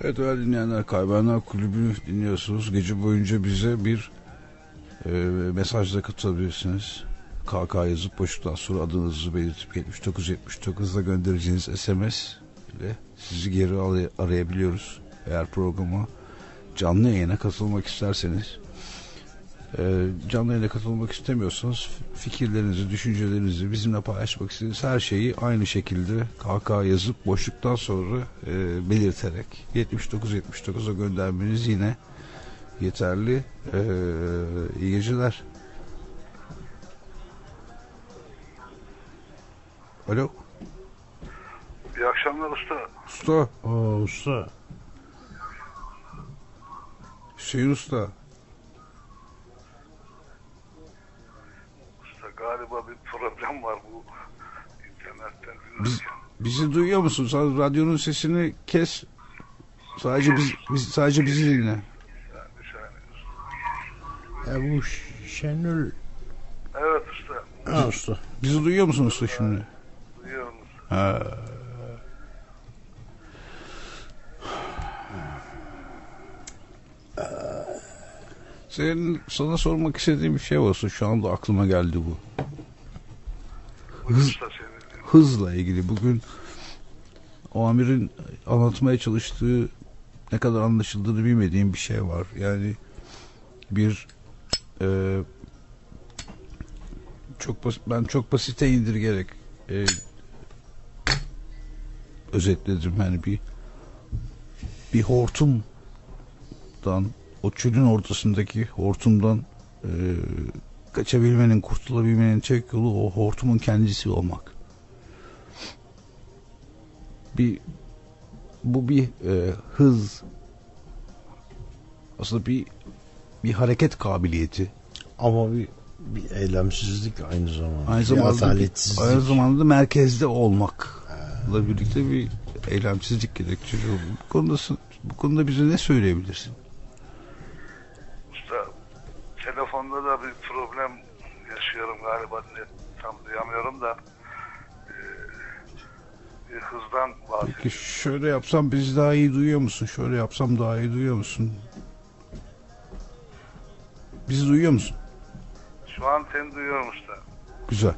Evet değerli dinleyenler Kaybedenler Kulübü'nü dinliyorsunuz. Gece boyunca bize bir e, mesajla katılabilirsiniz. KK yazıp boşluktan sonra adınızı belirtip 7979'da göndereceğiniz SMS ile sizi geri aray- arayabiliyoruz. Eğer programa canlı yayına katılmak isterseniz canlı yayına katılmak istemiyorsanız fikirlerinizi, düşüncelerinizi bizimle paylaşmak istediğiniz her şeyi aynı şekilde KK yazıp boşluktan sonra e, belirterek 79-79'a göndermeniz yine yeterli. E, iyi geceler. Alo. İyi akşamlar usta. Usta. Oo usta. Hüseyin Usta. Galiba bir problem var bu internetten. Biz, bizi duyuyor musun? Sen radyonun sesini kes. Sadece biz, biz sadece bizi dinle. Yani bu Ş- Şenol. Evet usta. Ha usta. Bizi duyuyor musun usta şimdi? Duyuyorum usta. Ha. Senin sana sormak istediğim bir şey olsa şu anda aklıma geldi bu. Dinliyorum. Hızla ilgili bugün o amirin anlatmaya çalıştığı ne kadar anlaşıldığını bilmediğim bir şey var. Yani bir e, çok bas- ben çok basite indirgerek e, özetledim yani bir bir hortumdan o çölün ortasındaki hortumdan e, kaçabilmenin, kurtulabilmenin tek yolu o hortumun kendisi olmak. Bir bu bir e, hız aslında bir bir hareket kabiliyeti. Ama bir bir eylemsizlik aynı zamanda. Aynı bir zamanda ataletsizlik. aynı zamanda da merkezde olmakla birlikte bir eylemsizlik gerektiriyor. Bu konuda bu konuda bize ne söyleyebilirsin? Telefonda da bir problem yaşıyorum galiba net tam duyamıyorum da e, bir hızdan bahsediyorum. Peki şöyle yapsam bizi daha iyi duyuyor musun? Şöyle yapsam daha iyi duyuyor musun? Bizi duyuyor musun? Şu an seni duyuyorum usta. Güzel.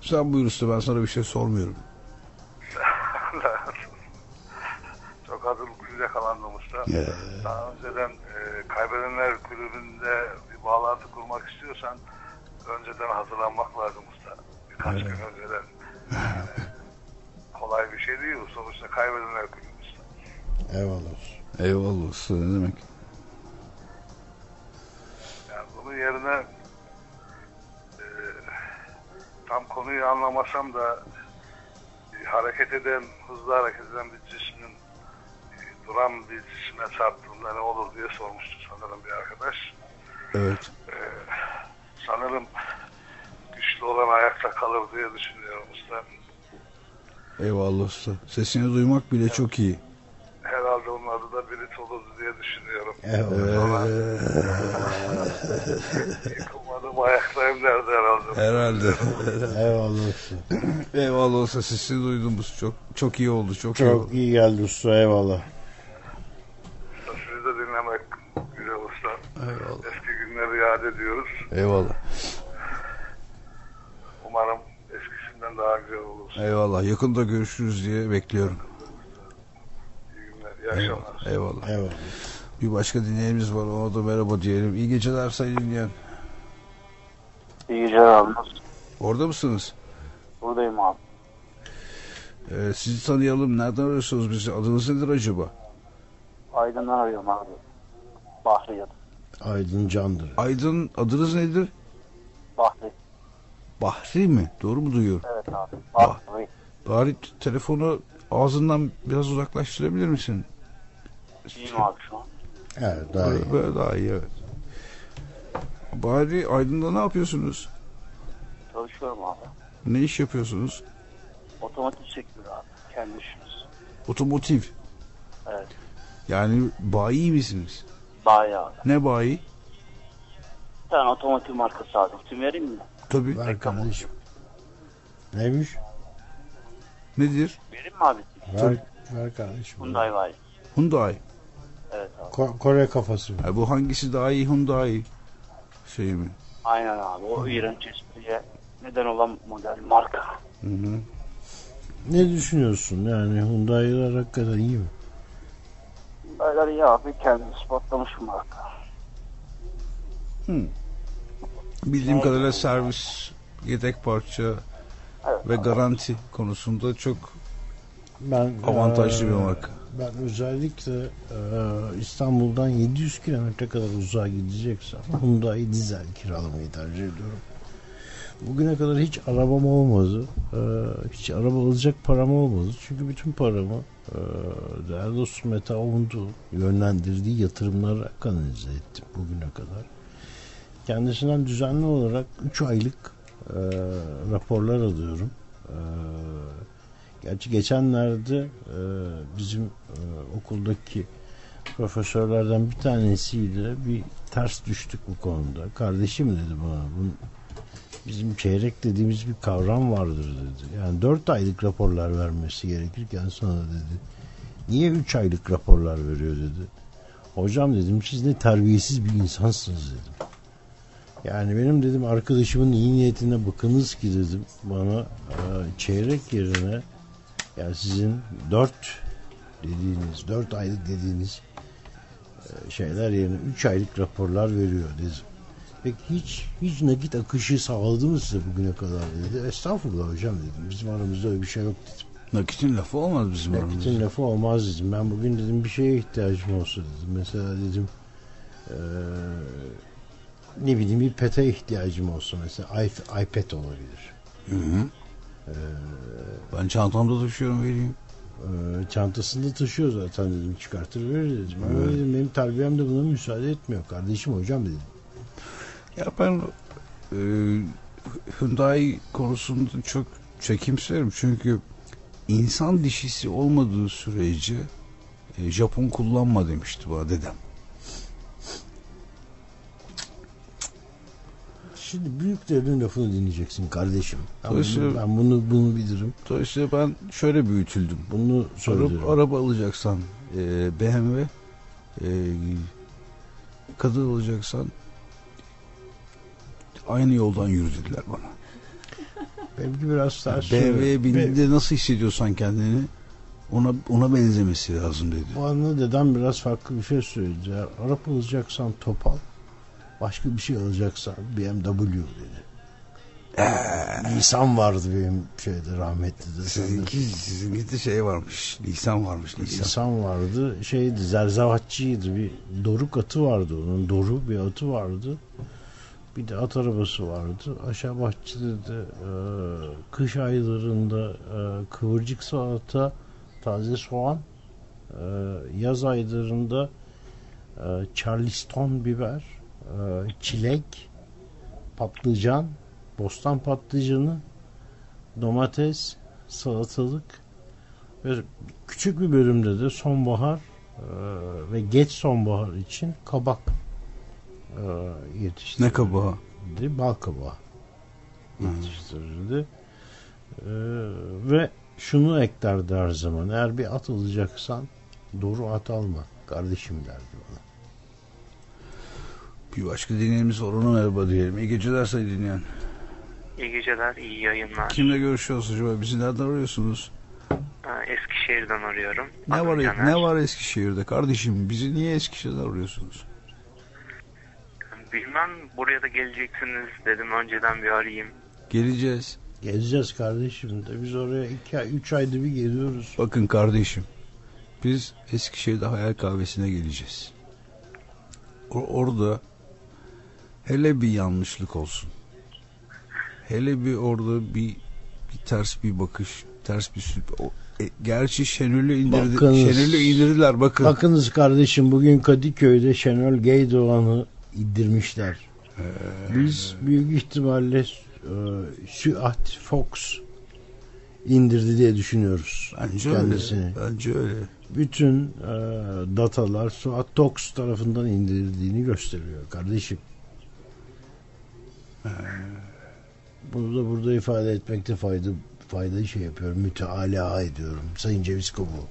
Sen buyur usta ben sana bir şey sormuyorum. Çok yakalandım usta. Daha önceden e, Kaybedenler Kulübü'nde bir bağlantı kurmak istiyorsan önceden hazırlanmak lazım usta. Birkaç gün önceden. Yani kolay bir şey değil. Sonuçta Kaybedenler Kulübü usta. Eyvallah olsun. Eyvallah usta ne demek? Yani bunun yerine e, tam konuyu anlamasam da hareket eden, hızlı hareket eden bir cismin e, duran bir cisme çarptığında ne olur diye sormuştu sanırım bir arkadaş. Evet. E, sanırım güçlü olan ayakta kalır diye düşünüyorum usta. Eyvallah usta. Sesini duymak bile çok iyi. Herhalde onun adı da Brit olurdu diye düşünüyorum. Eyvallah. Yıkılmadım ayaktayım derdi herhalde. Herhalde. Eyvallah usta. Eyvallah usta sesini duydum çok çok iyi oldu çok, iyi oldu. Çok iyi geldi usta eyvallah. Sizi de dinlemek güzel usta. Eyvallah. Eski günleri yad ediyoruz. Eyvallah. Umarım eskisinden daha güzel olur. Eyvallah. Yakında görüşürüz diye bekliyorum. İyi günler, iyi akşamlar. Eyvallah. Eyvallah. Bir başka dinleyenimiz var. Ona da merhaba diyelim. İyi geceler sayın dinleyen. İyi geceler abi. Orada mısınız? Buradayım abi. Ee, sizi tanıyalım. Nereden arıyorsunuz bizi? Adınız nedir acaba? Aydın'dan arıyorum abi. Bahri adı. Aydın Candır. Aydın adınız nedir? Bahri. Bahri mi? Doğru mu duyuyorum? Evet abi. Bahri. Bari telefonu ağzından biraz uzaklaştırabilir misin? İyiyim abi şu an. Evet daha iyi. Böyle, daha iyi evet. Bari Aydın'da ne yapıyorsunuz? Çalışıyorum abi. Ne iş yapıyorsunuz? Otomotiv sektörü abi. Kendi işimiz. Otomotiv. Evet. Yani bayi misiniz? Bayi abi. Ne bayi? Bir tane otomotiv markası abi. İsim vereyim mi? Tabii. Ver kardeşim. Neymiş? Nedir? Vereyim mi abi? Ver, ver kardeşim. Hyundai var. Hyundai. Evet abi. Ko- Kore kafası. Ha, bu hangisi daha iyi Hyundai şey mi? Aynen abi. O iğrenç espriye neden olan model marka. Hı hı. Ne düşünüyorsun? Yani Hyundai'ler hakikaten iyi mi? Böyle iyi abi. Kendi ispatlamış bir marka. Bildiğim kadarıyla servis, yedek parça Evet ve abi. garanti konusunda çok Ben avantajlı bir eee, marka. Ben özellikle eee, İstanbul'dan 700 kilometre kadar uzağa gideceksem Hyundai dizel kiralamayı tercih ediyorum. Bugüne kadar hiç arabam olmadı. Eee, hiç araba alacak param olmadı. Çünkü bütün paramı eee değerli dostum Mete Avundu yönlendirdiği yatırımlara kanalize ettim bugüne kadar. Kendisinden düzenli olarak 3 aylık eee, raporlar alıyorum. Eee Gerçi geçenlerde e, bizim e, okuldaki profesörlerden bir tanesiyle bir ters düştük bu konuda. Kardeşim dedi bana bunun bizim çeyrek dediğimiz bir kavram vardır dedi. Yani dört aylık raporlar vermesi gerekirken sana dedi. Niye üç aylık raporlar veriyor dedi. Hocam dedim siz ne terbiyesiz bir insansınız dedim. Yani benim dedim arkadaşımın iyi niyetine bakınız ki dedim bana e, çeyrek yerine yani sizin dört dediğiniz, dört aylık dediğiniz e, şeyler yerine üç aylık raporlar veriyor dedim. Peki hiç hiç nakit akışı sağladı mı size bugüne kadar dedi. Estağfurullah hocam dedim. Bizim aramızda öyle bir şey yok dedim. Nakitin lafı olmaz bizim aramızda. Nakitin lafı olmaz dedim. Ben bugün dedim bir şeye ihtiyacım olsa dedim. Mesela dedim eee, ne bileyim bir pete ihtiyacım olsa mesela iP- iPad olabilir. Hı hı. Ben çantamda taşıyorum vereyim. Eee, çantasında taşıyor zaten dedim çıkartır verir dedim. Ama dedim, benim terbiyem de buna müsaade etmiyor. Kardeşim hocam dedim. Ya ben e, Hyundai konusunda çok çekimserim çünkü insan dişisi olmadığı sürece e, Japon kullanma demişti bana dedem. Şimdi büyüklerin lafını dinleyeceksin kardeşim. Ben, bunu, ben bunu bunu bilirim. Dolayısıyla ben şöyle büyütüldüm. Bunu. Araba, araba alacaksan e, BMW, e, kadın alacaksan aynı yoldan yürü dediler bana. Benimki biraz ters. BMW'ye bindiğinde nasıl hissediyorsan kendini ona ona benzemesi lazım dedi. Bu anla dedem biraz farklı bir şey söyledi. Eğer Arap alacaksan Topal, başka bir şey alacaksan BMW dedi. Nisan vardı benim şeyde rahmetli de. Sizinki, sizinki de şey varmış. Nisan varmış Nisan. Nisan vardı. Şeydi zerzavatçıydı. Bir doruk atı vardı onun. Doru bir atı vardı. Bir de at arabası vardı. Aşağı bahçede de e, kış aylarında e, kıvırcık salata, taze soğan, e, yaz aylarında e, charleston biber, e, çilek, patlıcan, bostan patlıcanı, domates, salatalık ve küçük bir bölümde de sonbahar e, ve geç sonbahar için kabak e, yetiştirildi. Ne kabağı? Bal kabağı yetiştirildi. E, ve şunu eklerdi her zaman. Eğer bir at alacaksan doğru at alma. Kardeşim derdi bana. Bir başka dinleyenimiz var ona merhaba diyelim. İyi geceler sayın dinleyen. İyi geceler, iyi yayınlar. Kimle görüşüyorsunuz acaba? Bizi nereden arıyorsunuz? Eskişehir'den arıyorum. Ne Adım var Caner. ne var Eskişehir'de kardeşim? Bizi niye Eskişehir'den arıyorsunuz? Bilmem buraya da geleceksiniz dedim önceden bir arayayım. Geleceğiz. Gezeceğiz kardeşim de biz oraya iki ay, üç ayda bir geliyoruz. Bakın kardeşim. Biz Eskişehir'de Hayal Kahvesi'ne geleceğiz. O- orada hele bir yanlışlık olsun. Hele bir orada bir, bir ters bir bakış, ters bir sürp- o, e, gerçi Şenol'ü indirdi. Şenol'ü indirdiler bakın. Bakınız kardeşim bugün Kadıköy'de Şenol Geydoğan'ı indirmişler. Biz büyük ihtimalle e, Süat Fox indirdi diye düşünüyoruz Bence kendisini. öyle. Bence öyle. Bütün e, datalar Suat Tox tarafından indirildiğini gösteriyor kardeşim. Bunu da burada ifade etmekte fayda fayda şey yapıyorum. Müteala ediyorum. Sayın Ceviz Kabuğu.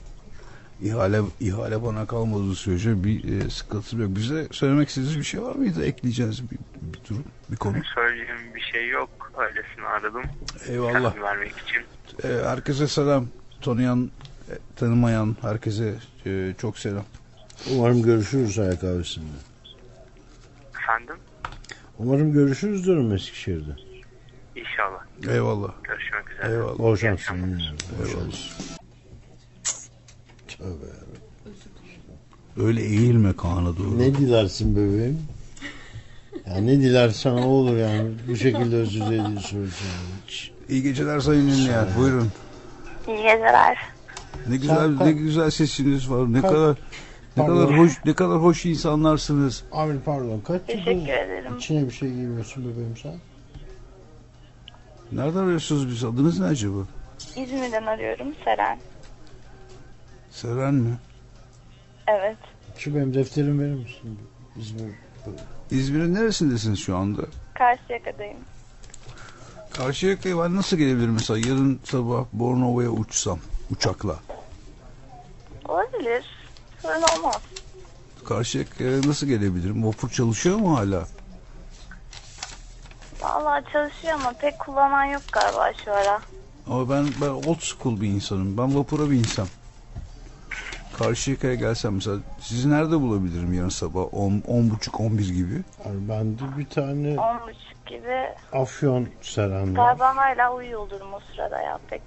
İhale, ihale bana kalmadığı sürece bir e, sıkıntı yok. Bize söylemek istediğiniz bir şey var mıydı? Ekleyeceğiz bir, bir durum, bir konu. Söyleyeceğim bir şey yok. Öylesine aradım. Eyvallah. Karar vermek için. E, herkese selam. Tanıyan, e, tanımayan herkese e, çok selam. Umarım görüşürüz ayak kahvesinde. Efendim? Umarım görüşürüz diyorum Eskişehir'de. İnşallah. Eyvallah. Görüşmek üzere. Eyvallah. Bol İyi şans. Öyle eğilme Kaan'a doğru. Ne dilersin bebeğim? Ya ne dilersen o olur yani. Bu şekilde özür dilerim söyleyeceğim. Hiç. İyi geceler sayın dinleyen. Buyurun. İyi geceler. Ne güzel ne güzel sesiniz var. Ne Kalk. kadar ne Pardon. kadar hoş ne kadar hoş insanlarsınız. Abi pardon kaç Teşekkür yıldır ederim. içine bir şey giymiyorsun bebeğim sen? Nereden arıyorsunuz biz? Adınız ne acaba? İzmir'den arıyorum Seren. Seren mi? Evet. Şu benim defterimi verir misin? İzmir. İzmir'in neresindesiniz şu anda? Karşıyaka'dayım. Karşıyaka'ya ben nasıl gelebilirim mesela yarın sabah Bornova'ya uçsam uçakla. Olabilir. Sorun olmaz. Karşıyaka'ya nasıl gelebilirim? Vapur çalışıyor mu hala? Vallahi çalışıyor ama pek kullanan yok galiba şu ara. Ama ben ben old school bir insanım. Ben vapura bir insan. Karşıyaka'ya gelsem mesela sizi nerede bulabilirim yarın sabah 10 10 buçuk 11 gibi? Yani bende bir tane On buçuk gibi. afyon seren var. Galiba hala uyuyor olurum o sırada ya pek.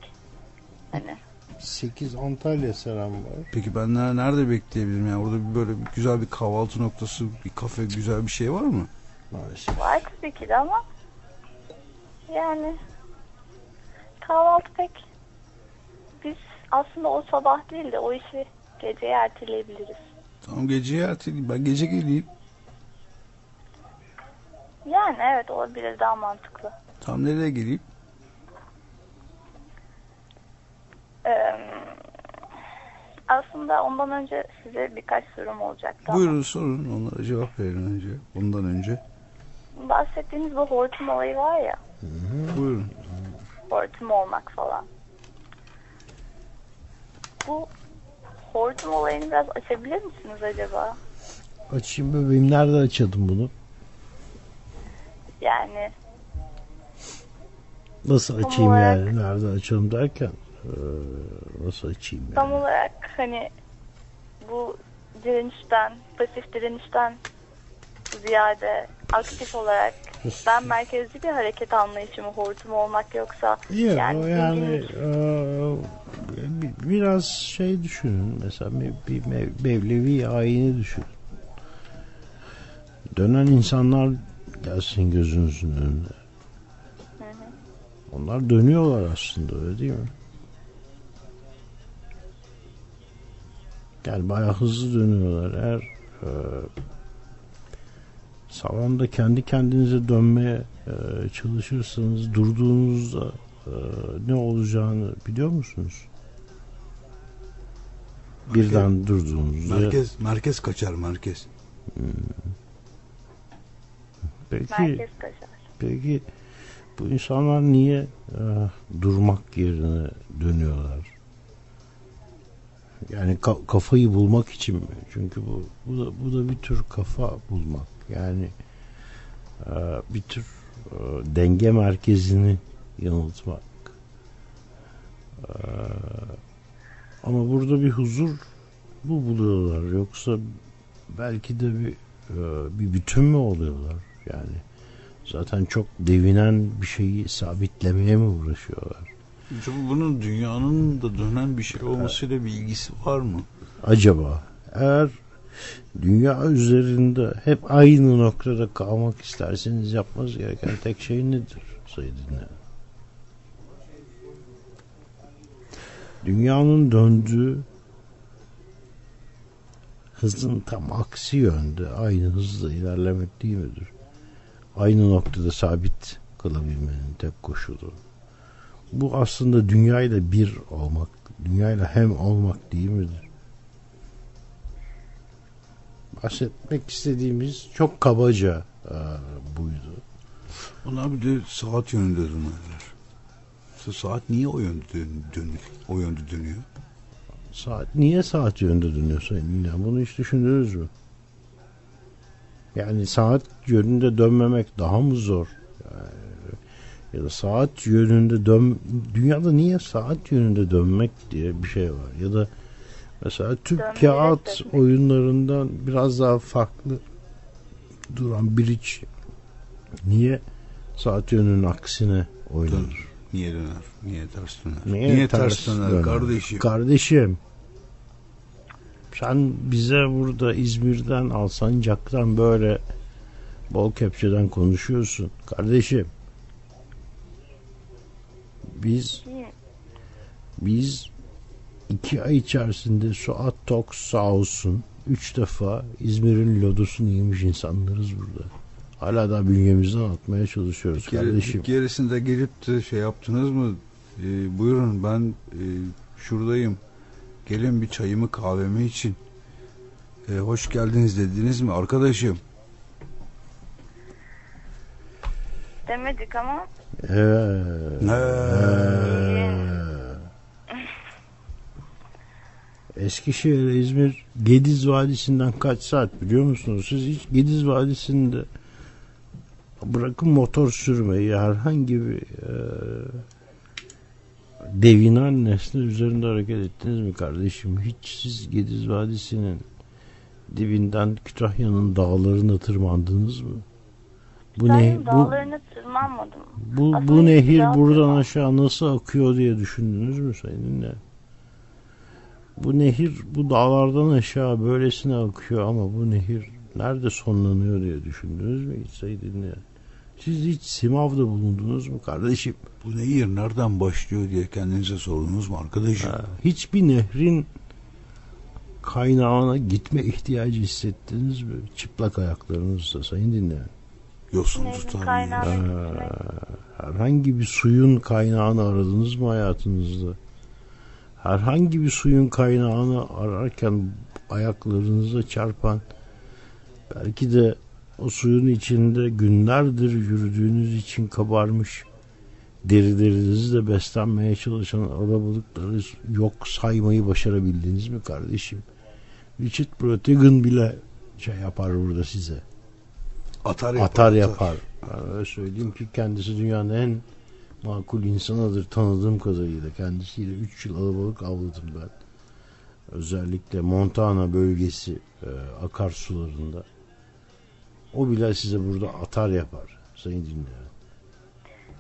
Hani 8 Antalya selam var. Peki ben ner- nerede bekleyebilirim? Yani orada bir böyle bir güzel bir kahvaltı noktası, bir kafe, güzel bir şey var mı? Maalesef. Var tabii ki de ama yani kahvaltı pek biz aslında o sabah değil de o işi geceye erteleyebiliriz. Tamam geceye erteleyeyim. Ben gece geleyim. Yani evet olabilir daha mantıklı. Tam nereye geleyim? Ee, aslında ondan önce size birkaç sorum olacaktı. Buyurun sorun. Onlara cevap verin önce. Ondan önce. Bahsettiğiniz bu hortum olayı var ya. Buyurun. hortum olmak falan. Bu hortum olayını biraz açabilir misiniz acaba? Açayım bebeğim. Nerede açalım bunu? Yani Nasıl Tam açayım olarak- yani? Nerede açalım derken? eee, nasıl açayım yani? tam olarak hani bu direnişten, pasif direnişten ziyade aktif olarak ben merkezci bir hareket anlayışı mı hortum olmak yoksa Yok yani, yani, eee, bi- biraz şey düşünün mesela bir, bir mev- Mevlevi ayini düşünün. Dönen insanlar gelsin gözünüzün önüne. Onlar dönüyorlar aslında öyle değil mi? Yani bayağı hızlı dönüyorlar. Eğer e, salonda kendi kendinize dönmeye e, çalışırsanız durduğunuzda e, ne olacağını biliyor musunuz? Birden durduğunuzda Merkez, merkez kaçar merkez. peki merkez kaçar. Peki bu insanlar niye e, durmak yerine dönüyorlar? Yani ka- kafayı bulmak için mi? Çünkü bu bu da, bu da bir tür kafa bulmak. Yani e, bir tür e, denge merkezini yanıltmak. E, ama burada bir huzur bu buluyorlar. Yoksa belki de bir e, bir bütün mü oluyorlar? Yani zaten çok devinen bir şeyi sabitlemeye mi uğraşıyorlar? Çünkü bunun dünyanın da dönen bir şey olmasıyla bir ilgisi var mı? Acaba eğer dünya üzerinde hep aynı noktada kalmak isterseniz yapmanız gereken tek şey nedir sayın dinleyen? Dünyanın döndüğü hızın tam aksi yönde aynı hızla ilerlemek değil midir? Aynı noktada sabit kalabilmenin tek koşulu. Bu aslında dünyayla bir olmak, dünyayla hem olmak değil midir? Bahsetmek istediğimiz çok kabaca e, buydu. Onlar bir de saat yönünde dönerler. Sa- Saat niye o yönde dön, dönüyor? O yönde dönüyor. Saat niye saat yönünde dönüyor Sayın Ünlem? Bunu hiç düşündünüz mü? Yani saat yönünde dönmemek daha mı zor? Yani, ya da saat yönünde dön dünyada niye saat yönünde dönmek diye bir şey var ya da mesela Türk Dönmeyi kağıt reddetmek. oyunlarından biraz daha farklı duran bridge niye saat yönünün aksine oynanır? Dönür. Niye döner? Niye ters döner? Niye, ters, döner, kardeşim? Kardeşim. Sen bize burada İzmir'den Alsancak'tan böyle bol kepçeden konuşuyorsun. Kardeşim. Biz biz iki ay içerisinde Suat Toks sağ olsun üç defa İzmir'in lodosunu yemiş insanlarız burada. Hala da bünyemizden atmaya çalışıyoruz Bir kere- kardeşim. bir keresinde gelip de şey yaptınız mı? Ee, buyurun ben e, şuradayım. Gelin bir çayımı kahvemi için. Ee, hoş geldiniz dediniz mi arkadaşım? Demedik ama Evet. Eskişehir, İzmir, Gediz Vadisi'nden kaç saat biliyor musunuz? Siz hiç Gediz Vadisi'nde bırakın motor sürmeyi herhangi bir e, devinen nesne üzerinde hareket ettiniz mi kardeşim? Hiç siz Gediz Vadisi'nin dibinden Kütahya'nın dağlarına tırmandınız mı? Bu ne? Bu, dağlarına tırmanmadım. bu, bu nehir buradan aşağı nasıl akıyor diye düşündünüz mü Sayın Ünlü? Bu nehir bu dağlardan aşağı böylesine akıyor ama bu nehir nerede sonlanıyor diye düşündünüz mü hiç sayın dinleyen? Siz hiç Simav'da bulundunuz mu kardeşim? Bu nehir nereden başlıyor diye kendinize sordunuz mu arkadaşım? Ha, hiçbir nehrin kaynağına gitme ihtiyacı hissettiniz mi? Çıplak ayaklarınızla sayın dinleyen. Yosun gitmek. herhangi bir suyun kaynağını aradınız mı hayatınızda? Herhangi bir suyun kaynağını ararken ayaklarınıza çarpan belki de o suyun içinde günlerdir yürüdüğünüz için kabarmış derilerinizle beslenmeye çalışan alabalıkları yok saymayı başarabildiniz mi kardeşim? Richard Brautigan bile şey yapar burada size Atar yapar. atar yapar. Ben öyle söyleyeyim ki kendisi dünyanın en makul insanıdır tanıdığım kadarıyla. Kendisiyle 3 yıl alabalık avladım ben. Özellikle Montana bölgesi e, akarsularında. O bile size burada atar yapar sayın dinleyen.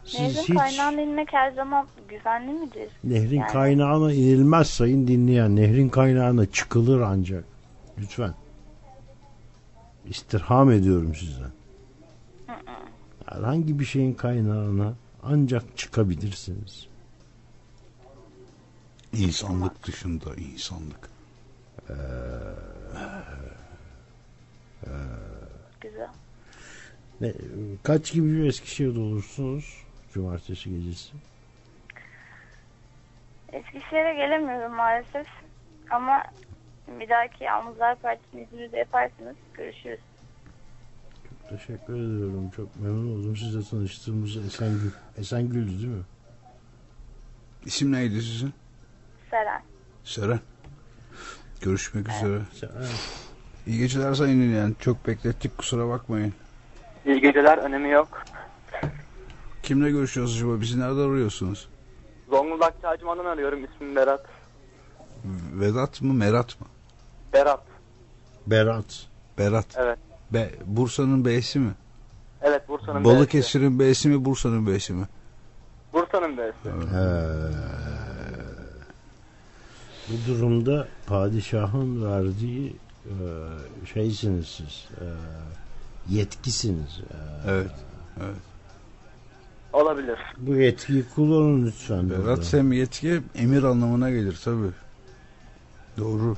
Siz Nehrin hiç kaynağına inmek her zaman güvenli midir? nehrin Yani- kaynağına inilmez sayın dinleyen. Nehrin kaynağına çıkılır ancak. Lütfen. İstirham ediyorum sizden. Herhangi bir şeyin kaynağına ancak çıkabilirsiniz. İnsanlık dışında insanlık. Güzel. Ne, kaç gibi bir Eskişehir'de olursunuz cumartesi gecesi? Eskişehir'e gelemiyorum maalesef. Ama bir dahaki Yalnızlar Partisi'ni İzmir'de yaparsınız. Görüşürüz. Teşekkür ediyorum. Çok memnun oldum sizle tanıştığımıza. Esengül. Esengül'dü değil mi? İsim neydi sizin? Seren. Seren. Görüşmek üzere. Sen- İyi geceler sayın dinleyen. Çok beklettik kusura bakmayın. İyi geceler önemi yok. Kimle görüşüyoruz acaba? Bizi nerede arıyorsunuz? Zonguldak Çağcıman'dan arıyorum ismim Berat. Vedat mı Merat mı? Berat. Berat. Berat. Evet. Be, Bursa'nın B'si mi? Evet Bursa'nın B'si. Balıkesir'in B'si mi Bursa'nın B'si mi? Bursa'nın B'si. Bu durumda padişahın verdiği e, şeysiniz siz. e, yetkisiniz. E, Evet. Evet. Olabilir. bu yetkiyi kullanın lütfen. Berat Sem yetki emir anlamına gelir tabi. Doğru.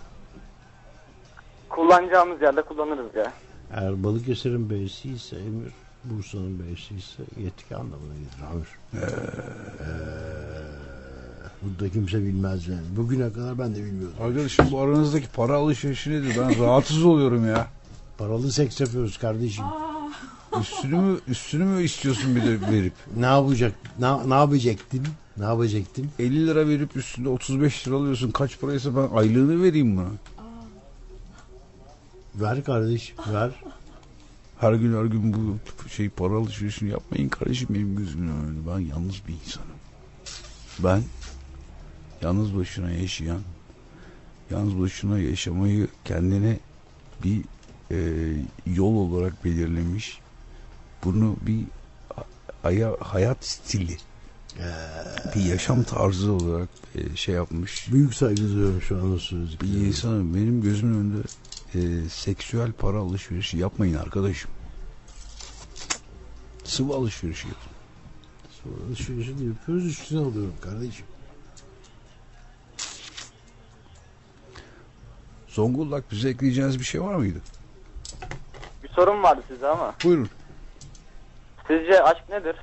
Kullanacağımız yerde kullanırız ya. Eğer Balıkesir'in beysi ise emir, Bursa'nın beysi ise yetki anlamına gelir Amir. Ee, burada kimse bilmez yani. Bugüne kadar ben de bilmiyordum. Arkadaşım bu aranızdaki para alışverişi nedir? Ben rahatsız oluyorum ya. Paralı seks yapıyoruz kardeşim. Üstünü mü üstünü mü istiyorsun bir de verip? Ne yapacak? Ne, ne yapacaktın? Ne yapacaktın? 50 lira verip üstünde 35 lira alıyorsun. Kaç paraysa ben aylığını vereyim buna. Ver kardeş, ver. Her gün her gün bu şey para alışverişini yapmayın kardeşim benim gözümün önünde. Ben yalnız bir insanım. Ben yalnız başına yaşayan, yalnız başına yaşamayı kendine bir e, yol olarak belirlemiş. Bunu bir haya- hayat stili, bir yaşam tarzı olarak e, şey yapmış. Büyük saygı duyuyorum şu anda söylediklerine. Bir insanım benim gözümün önünde e, seksüel para alışverişi yapmayın arkadaşım. Sıvı alışverişi yapın. Sonra alışverişi de yapıyoruz üstüne alıyorum kardeşim. Zonguldak bize ekleyeceğiniz bir şey var mıydı? Bir sorum vardı size ama. Buyurun. Sizce aşk nedir?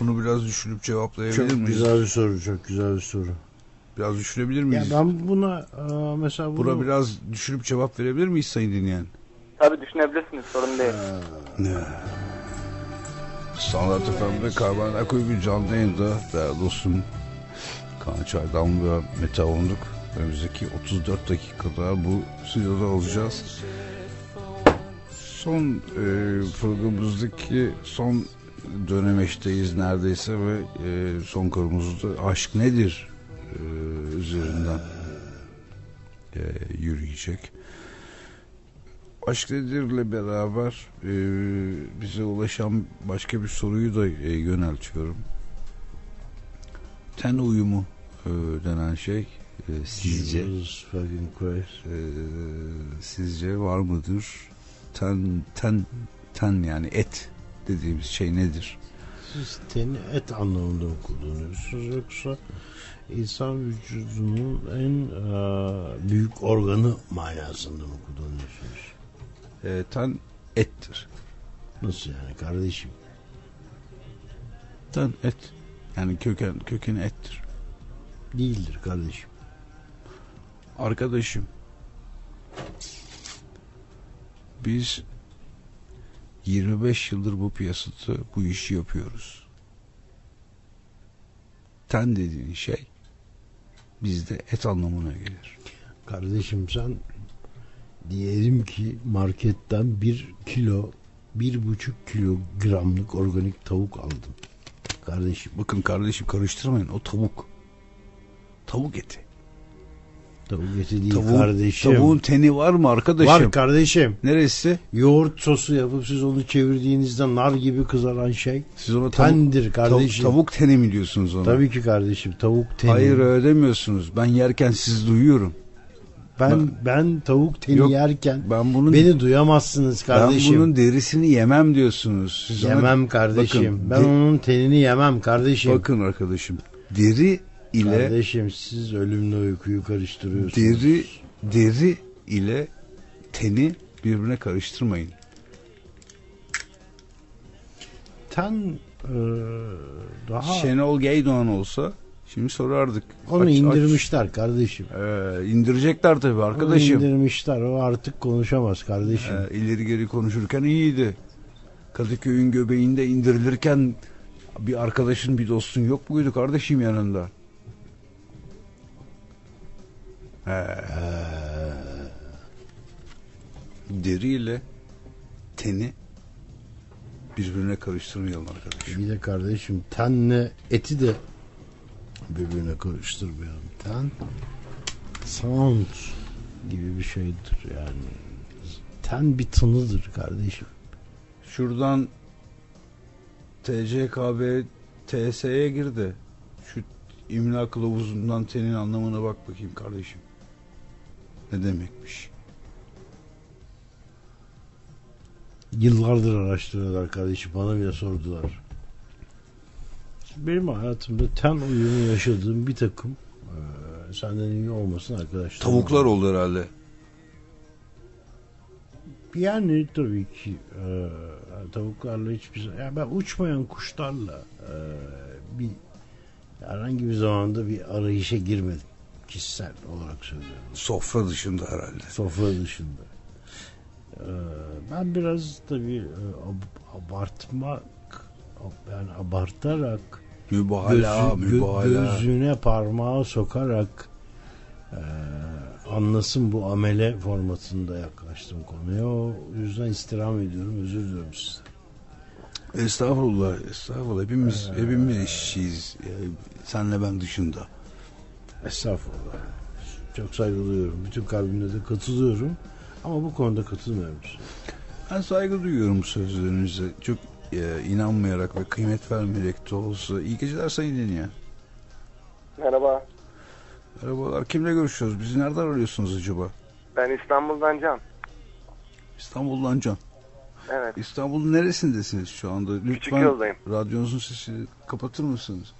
Bunu biraz düşünüp cevaplayabilir Çok miyiz? güzel bir soru, çok güzel bir soru. Biraz düşünebilir Ya miyiz? ben buna e, mesela bunu... Buna biraz düşünüp cevap verebilir miyiz sayın dinleyen? Tabii düşünebilirsiniz sorun değil. Standart FM'de Karban Akoy bir canlı yayında değerli dostum Kaan Çaydan ve Mete Onduk önümüzdeki 34 dakikada bu stüdyoda olacağız. Son e, programımızdaki son dönemeçteyiz neredeyse ve e, son konumuzda aşk nedir e, üzerinden e, yürüyecek. Aşk nedirle beraber e, bize ulaşan başka bir soruyu da e, yöneltiyorum. ten uyumu e, denen şey e, sizce e, sizce var mıdır? Ten ten ten yani et dediğimiz şey nedir? Siz teni et anlamında mı kullanıyorsunuz yoksa insan vücudunun en e, büyük organı manasında mı kullanıyorsunuz? E, ten ettir. Nasıl yani kardeşim? Ten et. Yani köken kökeni ettir. Değildir kardeşim. Arkadaşım biz 25 yıldır bu piyasada bu işi yapıyoruz. Ten dediğin şey bizde et anlamına gelir. Kardeşim sen diyelim ki marketten bir kilo bir buçuk kilogramlık organik tavuk aldın. Kardeşim Bakın kardeşim karıştırmayın o tavuk. Tavuk eti. Tavuk eti değil Tavuğun, kardeşim. tavuğun teni var mı arkadaşım? Var kardeşim. Neresi? Yoğurt sosu yapıp siz onu çevirdiğinizde nar gibi kızaran şey Siz ona tavuk, tendir kardeşim. tavuk, tavuk teni mi diyorsunuz ona? Tabii ki kardeşim tavuk teni. Hayır öyle demiyorsunuz. Ben yerken siz duyuyorum. ben ben tavuk teni Yok, yerken Ben bunun beni duyamazsınız kardeşim. Ben bunun derisini yemem diyorsunuz. Siz ona- yemem kardeşim. Bakın, ben de- onun tenini yemem kardeşim. Bakın arkadaşım. Deri ile Kardeşim siz ölümle uykuyu karıştırıyorsunuz. deri deri ile teni birbirine karıştırmayın. Ten e, daha Şenol Geydoğan olsa şimdi sorardık. onu Aç- aç. indirmişler kardeşim. Ee, indirecekler tabii Onu arkadaşım. indirmişler. O artık konuşamaz kardeşim. Ee, ileri geri konuşurken iyiydi. Kadıköy'ün göbeğinde indirilirken bir arkadaşın bir dostun yok muydu kardeşim yanında? He. Deriyle teni birbirine karıştırmayalım arkadaşım. Bir de kardeşim tenle eti de birbirine karıştırmayalım. Ten sound gibi bir şeydir yani. Ten bir tınıdır kardeşim. Şuradan TCKB TS'ye gir de şu imla kılavuzundan tenin anlamına bak bakayım kardeşim. Ne demekmiş? Yıllardır araştırıyorlar kardeşim. Bana bile sordular. Benim hayatımda ten uyumu yaşadığım bir takım eee, senden iyi olmasın arkadaşlar. Tavuklar oldu herhalde. Yani tabii ki eee, tavuklarla hiçbir zaman... Yani ben uçmayan kuşlarla eee, bir herhangi bir zamanda bir arayışa girmedim. Kişisel olarak söylüyorum. Sofra dışında herhalde. Sofra dışında. Eee, ben biraz tabii ab- abartmak yani abartarak Mübalağa, gözü- gö- mübalağa. gözüne parmağı sokarak eee, anlasın bu amele formatında yaklaştım konuya. O yüzden istirham ediyorum. Özür diliyorum sizden. Estağfurullah, estağfurullah. Hepimiz, hepimiz eşiyiz. Yani senle ben dışında. Estağfurullah. Çok saygı duyuyorum. Bütün kalbimle de katılıyorum. Ama bu konuda katılmıyorum. Ben saygı duyuyorum sözlerinize. Çok e, inanmayarak ve kıymet vermeyerek de olsa. İyi geceler Sayın Deniyor. Merhaba. Merhabalar. Kimle görüşüyoruz? Bizi nereden arıyorsunuz acaba? Ben İstanbul'dan Can. İstanbul'dan Can. Evet. İstanbul'un neresindesiniz şu anda? Küçük Lütfen yoldayım. radyonuzun sesini kapatır mısınız?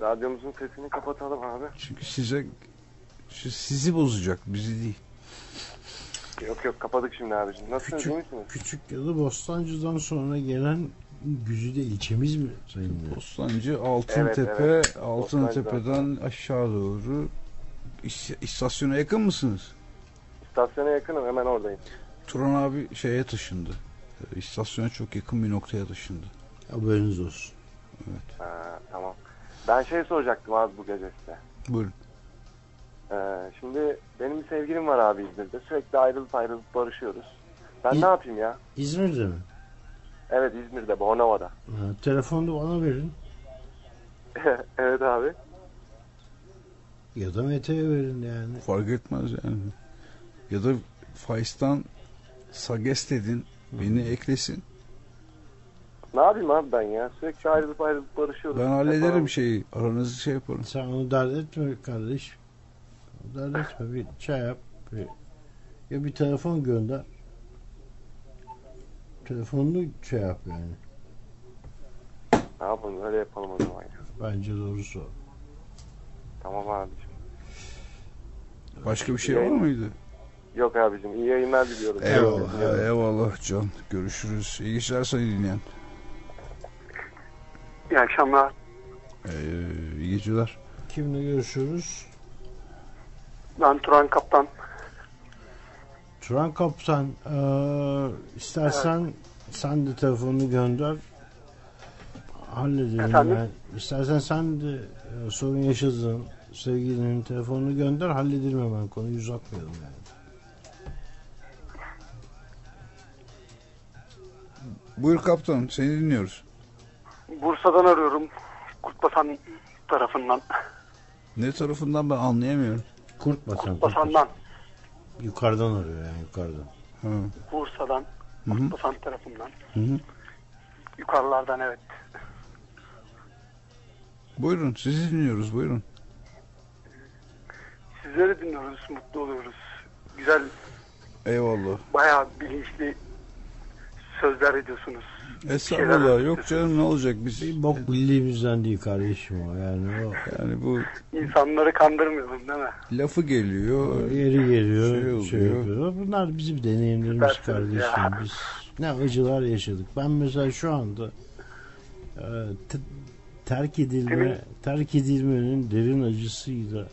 Radyomuzun sesini kapatalım abi. Çünkü size şu sizi bozacak, bizi değil. Yok yok kapadık şimdi abicim. Nasılsınız Küçük- iyi misiniz? Küçük Yalı Bostancı'dan sonra gelen Güzide ilçemiz mi Sayın? Bostancı, Altıntepe, Evet, Altıntepe'den aşağı doğru İs- istasyona yakın mısınız? İstasyona yakınım hemen oradayım. Turan abi şeye taşındı. E, İstasyona çok yakın bir noktaya taşındı. Haberiniz olsun. Ha, tamam. Ben şey soracaktım abi bu gece size. Buyurun. Ee, şimdi benim bir sevgilim var abi İzmir'de. Sürekli ayrılıp ayrılıp barışıyoruz. Ben İ- ne yapayım ya? İzmir'de mi? Evet İzmir'de, Bornova'da. Ha, telefonu da bana verin. evet abi. Ya da Mete'ye verin yani. Fark etmez yani. Ya da Faiz'den Sages dedin. Beni eklesin. Ne yapayım abi ben ya? Sürekli ayrılıp ayrılıp barışıyoruz. Ben hallederim aramız- şeyi. Aranızı şey yaparım. Sen onu dert etme kardeş. Dert etme. Bir şey yap. Bir, ya bir telefon gönder. Telefonunu şey yap yani. Ne yapalım öyle yapalım o zaman ya. Bence doğrusu o. Tamam abicim. Başka bir şey var mıydı? Yok abicim iyi yayınlar diliyorum. Eyvallah. Eyvallah Can. Görüşürüz. İyi geceler sayın dinleyen. İyi akşamlar. Ee, iyi geceler. Kimle görüşürüz? Ben Turan Kaptan. Turan Kaptan eee, istersen sen de telefonunu gönder. Halledelim. Efendim? Yani. İstersen sen de e, sorun yaşadığın sevgilinin telefonunu gönder. Halledelim hemen konuyu uzatmayalım yani. Buyur kaptan. Seni dinliyoruz. Bursa'dan arıyorum. Kurtbasan tarafından. Ne tarafından ben anlayamıyorum. Kurtbasan. Kurtbasan'dan. Yukarıdan arıyor yani yukarıdan. Ha. Bursa'dan. Hı hı. Kurtbasan tarafından. Hı hı. Yukarılardan evet. Buyurun. Sizi dinliyoruz. Buyurun. Sizleri dinliyoruz. Mutlu oluyoruz. Güzel, Eyvallah. bayağı bilinçli sözler ediyorsunuz. Estağfurullah. Yok canım ne olacak biz. Bir bok bildiğimizden değil kardeşim o yani o. Yani bu İnsanları kandırmayalım değil mi? lafı geliyor. Yeri geliyor, Şey şey, oluyor. yapıyor. Bunlar bizim deneyimlerimiz Süpersiniz kardeşim. ya. Biz ne acılar yaşadık. Ben mesela şu anda e, te- terk edilme, Demin- terk edilmenin derin acısıyla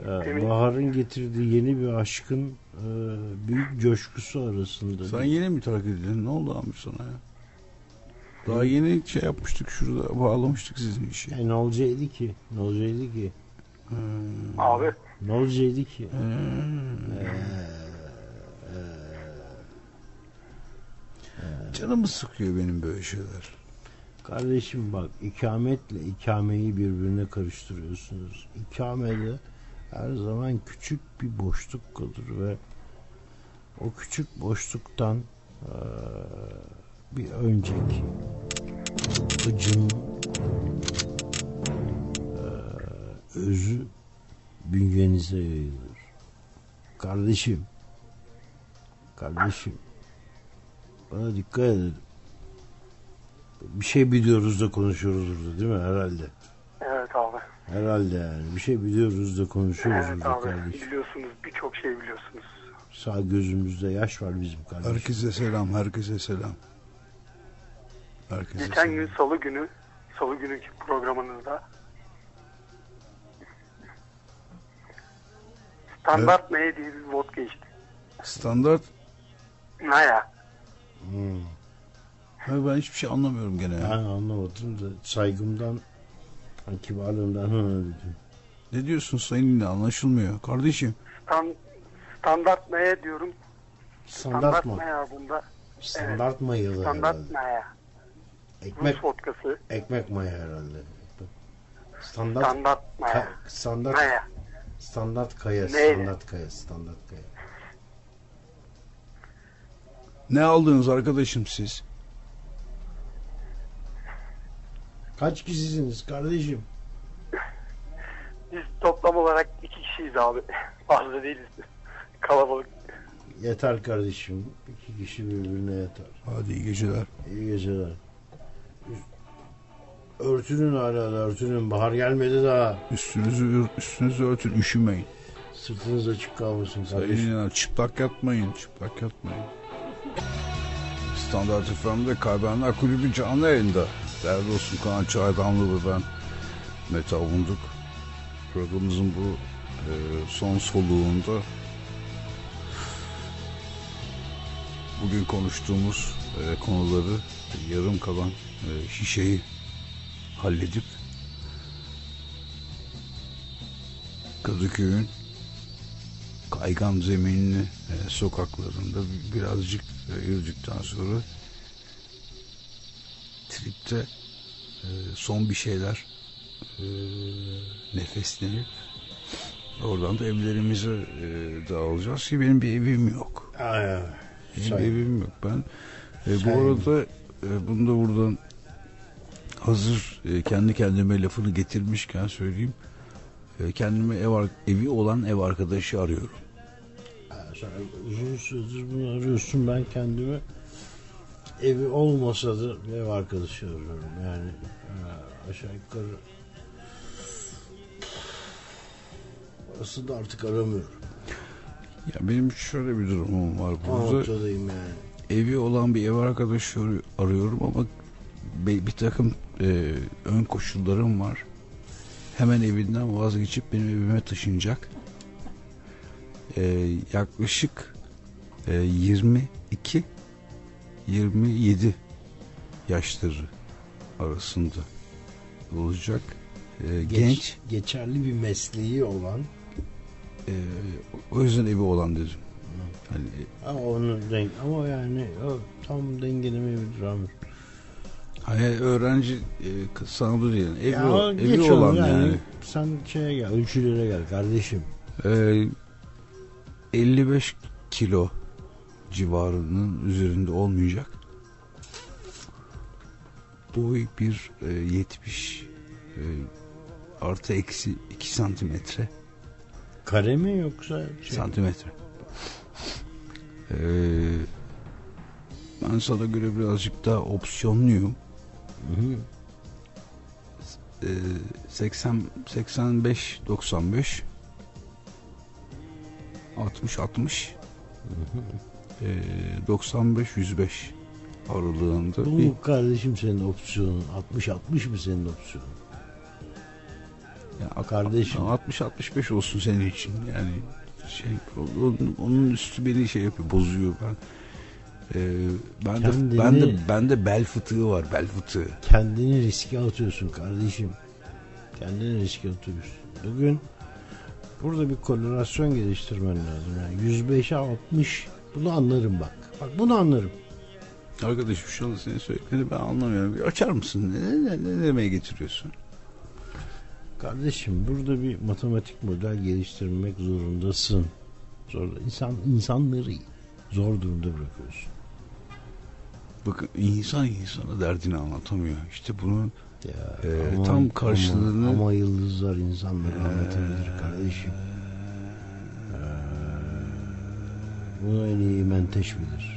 e, Demin- Bahar'ın getirdiği yeni bir aşkın e, büyük coşkusu arasında. Sen yeni mi terk edildin? Ne oldu abi sana ya? Daha yeni şey yapmıştık şurada bağlamıştık sizin işi. Yani ne olacaktı ki? Ne olacaktı ki? Hmm. Abi Ne olacaktı ki? Hmm. Canımı sıkıyor benim böyle şeyler. Kardeşim bak ikametle ikameyi birbirine karıştırıyorsunuz. İkamede her zaman küçük bir boşluk kalır ve o küçük boşluktan eee, bir önceki acının eee, özü bünyenize yayılır. Kardeşim kardeşim bana dikkat edin. Bir şey biliyoruz da konuşuyoruz burada değil mi? Herhalde. evet abi. Herhalde yani. Bir şey biliyoruz da konuşuyoruz Evet burada abi. kardeşim. Biliyorsunuz birçok şey biliyorsunuz. Sağ gözümüzde yaş var bizim kardeşim. Herkese selam, herkese selam. Herkese Geçen gün salı günü salı günkü programınızda standart neye diye bir vot geçti. Standart. Naya. Hmm. Ha, ben hiçbir şey anlamıyorum gene Ben ya. anlamadım da saygımdan kibarlığımdan ha dedim. Ne diyorsun sayın yine anlaşılmıyor. Kardeşim Stan, standart neye diyorum. Standart Standart mı? naya bunda. Standart mayılı Standart herhalde. naya. Ekmek, Rus vodkası. ekmek maya herhalde. Standart, Standart naya. ka- standart, Naya. standart kaya, Neyle? standart kaya, standart kaya. ne aldınız arkadaşım siz? Kaç kişisiniz kardeşim? Biz toplam olarak iki kişiyiz abi. Fazla değiliz. Kalabalık. Yeter kardeşim. İki kişi birbirine yeter. Hadi iyi geceler. İyi geceler. Örtünün hala da örtünün. Bahar gelmedi daha. Üstünüzü üstünüzü örtün üşümeyin. Sırtınız açık kalmasın Sayın kardeşim. İnan, çıplak yatmayın, çıplak yatmayın. Standart FM'de Kaybenler Kulübü canlı yayında. Değerli dostum Kaan Çaydanlı ve ben Mete Avunduk. Programımızın bu e, son soluğunda bugün konuştuğumuz e, konuları yarım kalan e, şişeyi halledip Kadıköy'ün kaygan zeminli e, sokaklarında bi- birazcık e, yürüdükten sonra tripte e, son bir şeyler e, nefeslenip oradan da evlerimize e, dağılacağız ki benim bir evim yok. Ay. Benim evim yok. Ben e, bu arada e, bunu da buradan hazır e, kendi kendime lafını getirmişken söyleyeyim. E, kendime ev evi olan ev arkadaşı arıyorum. Sen uzun süredir bunu arıyorsun. Ben kendime evi olmasa da ev arkadaşı arıyorum. Yani aşağı yukarı aslında artık aramıyorum. Ya benim şöyle bir durumum var burada. yani. Evi olan bir ev arkadaşı arı- arıyorum ama bir, bir takım e, ön koşullarım var. Hemen evinden vazgeçip benim evime taşınacak. E, yaklaşık e, 22 27 yaşları arasında olacak. E, Geç- genç. Geçerli bir mesleği olan E, o yüzden evi olan dedim. Hani, ama onun denk ama yani o tam dengelemeyebilir Amir. Hani öğrenci e, sınavı değil. Evi, Ya o- geç olan yani. yani. Sen şeye gel, ölçülere gel kardeşim. Ee, 55 kilo civarının üzerinde olmayacak. Boy bir e, 70 e, artı eksi 2 santimetre Kare mi yoksa şey? santimetre. Ee, ben sana göre birazcık daha opsiyonluyum. Hı hı. Ee, 80 85 95 60 60 ee, 95 105 aralığında Bu bir kardeşim senin opsiyonun? 60-60 mı senin opsiyonun? ya, Kardeşim. 60 65 olsun senin için yani şey onun, onun üstü beni şey yapıyor bozuyor ben ee, ben de ben de ben de bel fıtığı var bel fıtığı Kendini riske atıyorsun kardeşim. Kendini riske atıyorsun. Bugün burada bir korelasyon geliştirmen lazım. Yani 105'e 60 bunu anlarım bak. Bak bunu anlarım. arkadaşım şu anda senin söylediklerini ben anlamıyorum bir açar mısın ne, ne, ne demeye getiriyorsun Kardeşim burada bir matematik model geliştirmek zorundasın. Zor, insan insanları zor durumda bırakıyorsun. Bakın insan insana derdini anlatamıyor işte bunun Ya, Ee, ama- tam karşılığını- ama, ama yıldızlar insanları anlatabilir kardeşim. Ee, bunu en iyi menteş bilir.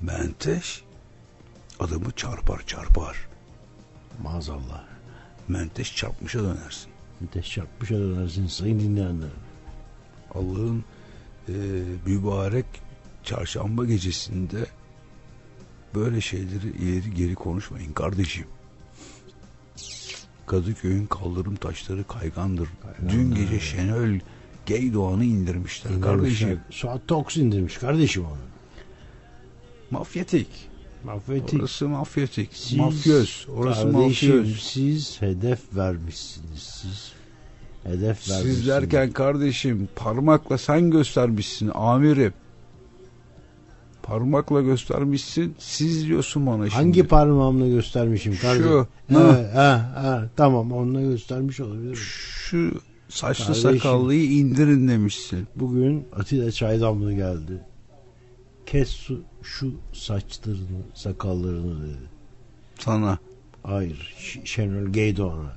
menteş adamı çarpar çarpar Maazallah. menteş çarpmışa dönersin Menteş çarpmış dönersin sayın dinleyenler. Allah'ın e, mübarek çarşamba gecesinde böyle şeyleri ileri geri konuşmayın kardeşim. Kadıköy'ün kaldırım taşları kaygandır. Dün gece Şenöl Gay Doğan'ı indirmişler kardeşim. Suat Toks indirmiş kardeşim onu. Mafyatik. Mafyatik. Orası mafyatik. Siz- Mafyöz. Orası Kardeşim, mafyöz. Siz hedef vermişsiniz. Siz hedef vermişsiniz. Siz derken kardeşim parmakla sen göstermişsin amirim. Parmakla göstermişsin. Siz diyorsun bana şimdi. Hangi parmağımla göstermişim kardeşim? Şu. Ha, ha, ha, tamam onunla göstermiş olabilirim. Şu saçlı Kardeşim. sakallıyı indirin demişsin. Bugün Atilla Çaydamlı geldi. Kes su, şu saçlarını, sakallarını dedi. Sana. Hayır, Ş- Şenol Geydoğan'a.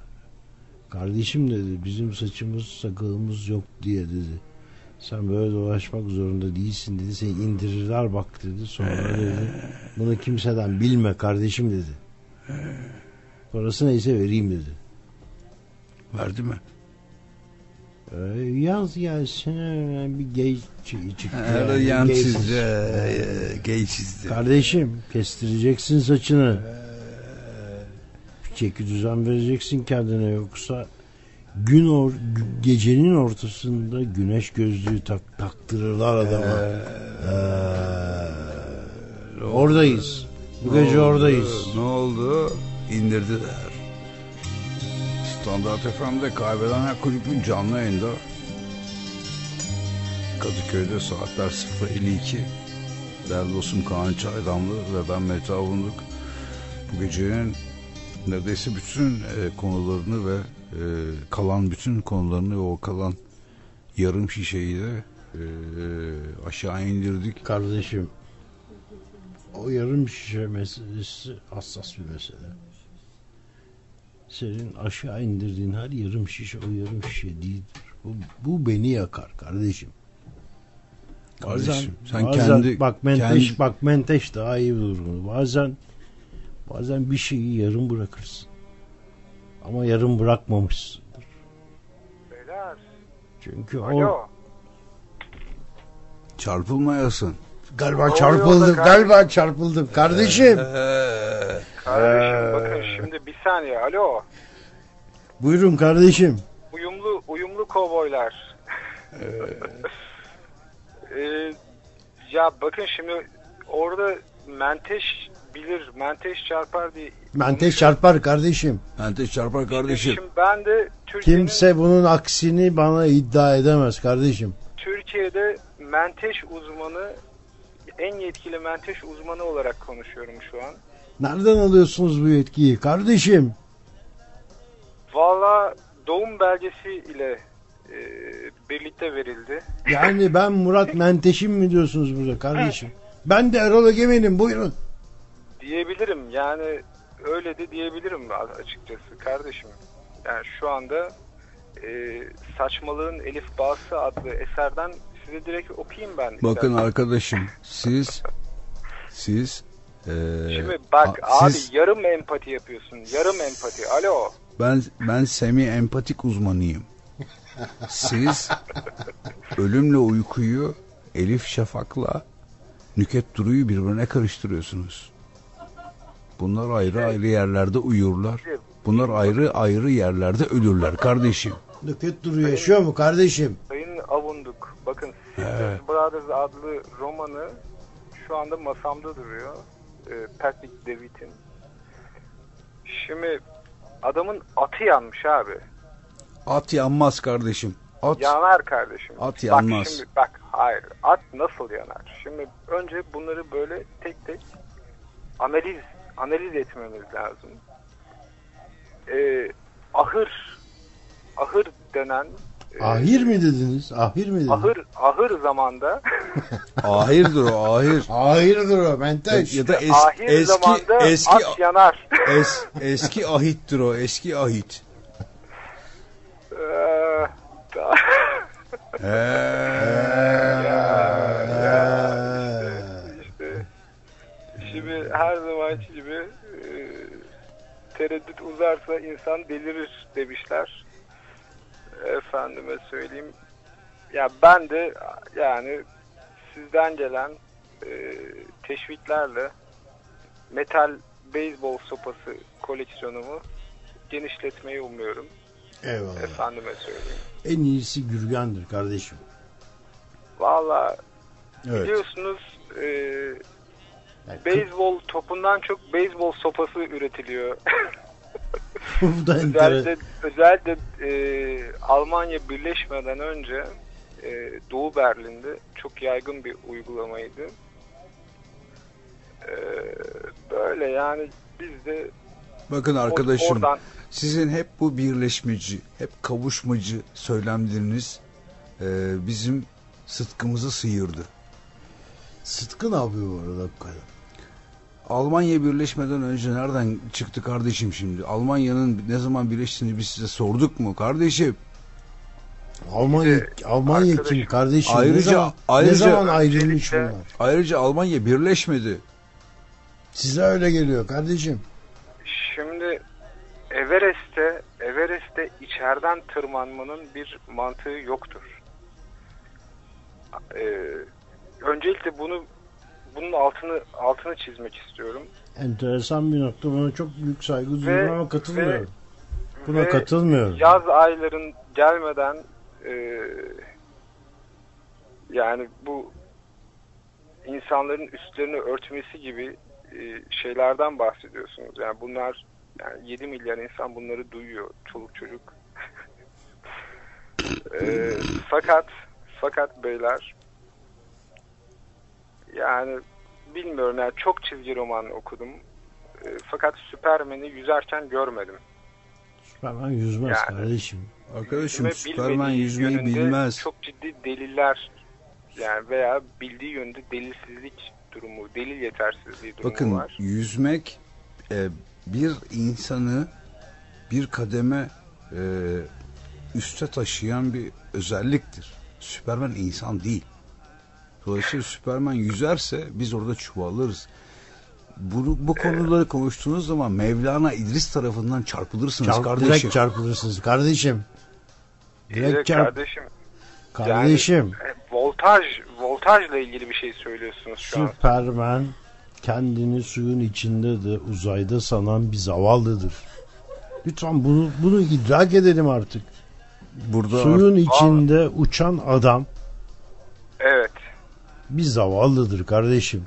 Kardeşim dedi, bizim saçımız, sakalımız yok diye dedi. Sen böyle dolaşmak zorunda değilsin dedi. Seni indirirler bak dedi. Sonra dedi, bunu kimseden bilme kardeşim dedi. Parası neyse vereyim dedi. Verdi mi? Ee, yaz gelsin bir gay ç- çıktı. Her yani, yan e, Gay çizdi. Kardeşim kestireceksin saçını. Bir çeki düzen vereceksin kendine yoksa gün or gecenin ortasında güneş gözlüğü tak taktırırlar adama. Ee, oradayız. Bu gece oldu? oradayız. Ne oldu? İndirdiler. Standart FM'de Kaybedenler Kulübü canlı yayında. Kadıköy'de saatler 0.52. Değerli dostum Kaan Çaydamlı ve ben Mete Avunduk. Bu gecenin neredeyse bütün e, konularını ve e, kalan bütün konularını ve o kalan yarım şişeyi de e, aşağı indirdik. Kardeşim o yarım şişe meselesi hassas bir mesele. Senin aşağı indirdiğin her yarım şişe o yarım şişe değildir. Bu, bu beni yakar kardeşim. Kardeşim, sen bazen, kendi- bak menteş kendi- bak menteş daha iyi bunu. Bazen bazen bir şeyi yarım bırakırsın. Ama yarım bırakmamışsındır. Beyler. Çünkü o Alo. Çarpılmayasın. galiba Ne çarpıldım. Galiba çarpıldım kardeşim. Kardeşim bakın şimdi bir saniye. Alo. Buyurun kardeşim. Uyumlu uyumlu kovboylar. Ee, ya bakın şimdi orada menteş bilir, menteş çarpar diye. Menteş çarpar kardeşim. Menteş çarpar kardeşim. Şimdi ben de Türkiye'nin Kimse bunun aksini bana iddia edemez kardeşim. Türkiye'de menteş uzmanı en yetkili menteş uzmanı olarak konuşuyorum şu an. Nereden alıyorsunuz bu yetkiyi kardeşim? Valla doğum belgesi ile e, birlikte verildi. Yani ben Murat Menteş'im mi diyorsunuz burada kardeşim? Ben de Erol Egemen'im buyurun. Diyebilirim yani öyle de diyebilirim açıkçası kardeşim. Yani şu anda e, Saçmalığın Elif Bağısı adlı eserden size direkt okuyayım ben. Bakın isterseniz. arkadaşım siz siz eee, Şimdi bak a- abi siz- yarım empati yapıyorsun. Yarım empati. Alo. ben ben semi empatik uzmanıyım. Siz ölümle uykuyu Elif Şafak'la Nüket Duru'yu birbirine karıştırıyorsunuz. Bunlar ayrı ayrı yerlerde uyurlar. Bunlar ayrı ayrı yerlerde ölürler kardeşim. Nüket Duru yaşıyor mu kardeşim? Sayın Avunduk. Bakın Sisters Evet. Brothers adlı romanı şu anda masamda duruyor. Ee, Patrick Dewitt'in. Şimdi adamın atı yanmış abi. At yanmaz kardeşim. At Yanar kardeşim. At yanmaz. Bak şimdi bak hayır. At nasıl yanar? Şimdi önce bunları böyle tek tek analiz analiz etmemiz lazım. Ee, ahır ahır denen e, Ahir mi dediniz? Ahir mi dediniz? ahır ahır zamanda ahirdir o ahir. Ahirdir o Menteş. Ya da es- ahir eski zamanda eski at yanar. es- eski ahittir o eski ahit. Ee, şimdi her zamanki gibi e, tereddüt uzarsa insan delirir demişler. Efendime söyleyeyim. Ya ben de yani sizden gelen e, teşviklerle metal beyzbol sopası koleksiyonumu genişletmeyi umuyorum. Eyvallah. Efendime söyleyeyim. En iyisi Gürgen'dir kardeşim. Valla Evet. biliyorsunuz e, Yani beyzbol topundan çok beyzbol sopası üretiliyor. Bu da özellikle özellikle e, Almanya birleşmeden önce e, Doğu Berlin'de çok yaygın bir uygulamaydı. E, böyle yani biz de Bakın arkadaşım oradan sizin hep bu birleşmeci, hep kavuşmacı söylemleriniz e, bizim sıtkımızı sıyırdı. Sıtkı ne yapıyor bu arada hakikaten? Almanya birleşmeden önce nereden çıktı kardeşim şimdi? Almanya'nın ne zaman birleştiğini biz size sorduk mu kardeşim? Almanya, İşte Almanya arkadaşım, kim kardeşim? Ayrıca- ne zaman, ayrıca- ne zaman ayrılmış bunlar? Ayrıca Almanya birleşmedi. Size öyle geliyor kardeşim. Şimdi Everest'te Everest'te içeriden tırmanmanın bir mantığı yoktur. Ee, öncelikle bunu bunun altını altını çizmek istiyorum. Enteresan bir nokta. Buna çok büyük saygı duyuyorum ama katılmıyorum. Buna ve katılmıyorum. Yaz ayların gelmeden e, yani bu insanların üstlerini örtmesi gibi e, şeylerden bahsediyorsunuz. Yani bunlar yani 7 milyar insan bunları duyuyor. Çoluk çocuk. E, fakat fakat beyler yani bilmiyorum yani çok çizgi roman okudum. E, fakat Süpermen'i yüzerken görmedim. Süperman yüzmez Yani. kardeşim. Arkadaşım Yüzme bilmediği yüzmeyi bilmez. Çok ciddi deliller yani veya bildiği yönde delirsizlik durumu, delil yetersizliği durumu Bakın var. yüzmek e, bir insanı bir kademe e, üste taşıyan bir özelliktir. Süpermen insan değil. Dolayısıyla Süpermen yüzerse biz orada çuvallarız. Bu, bu konuları konuştuğunuz zaman Mevlana İdris tarafından çarpılırsınız Çarp- kardeşim. direkt çarpılırsınız kardeşim. Direkt Direkt çarp. kardeşim. Kardeşim. Yani, e, voltaj, voltajla ilgili bir şey söylüyorsunuz şu an. Süpermen kendini suyun içinde de uzayda sanan bir zavallıdır. Lütfen bunu bunu idrak edelim artık. Burada Suyun içinde uçan adam Evet. Bir zavallıdır kardeşim.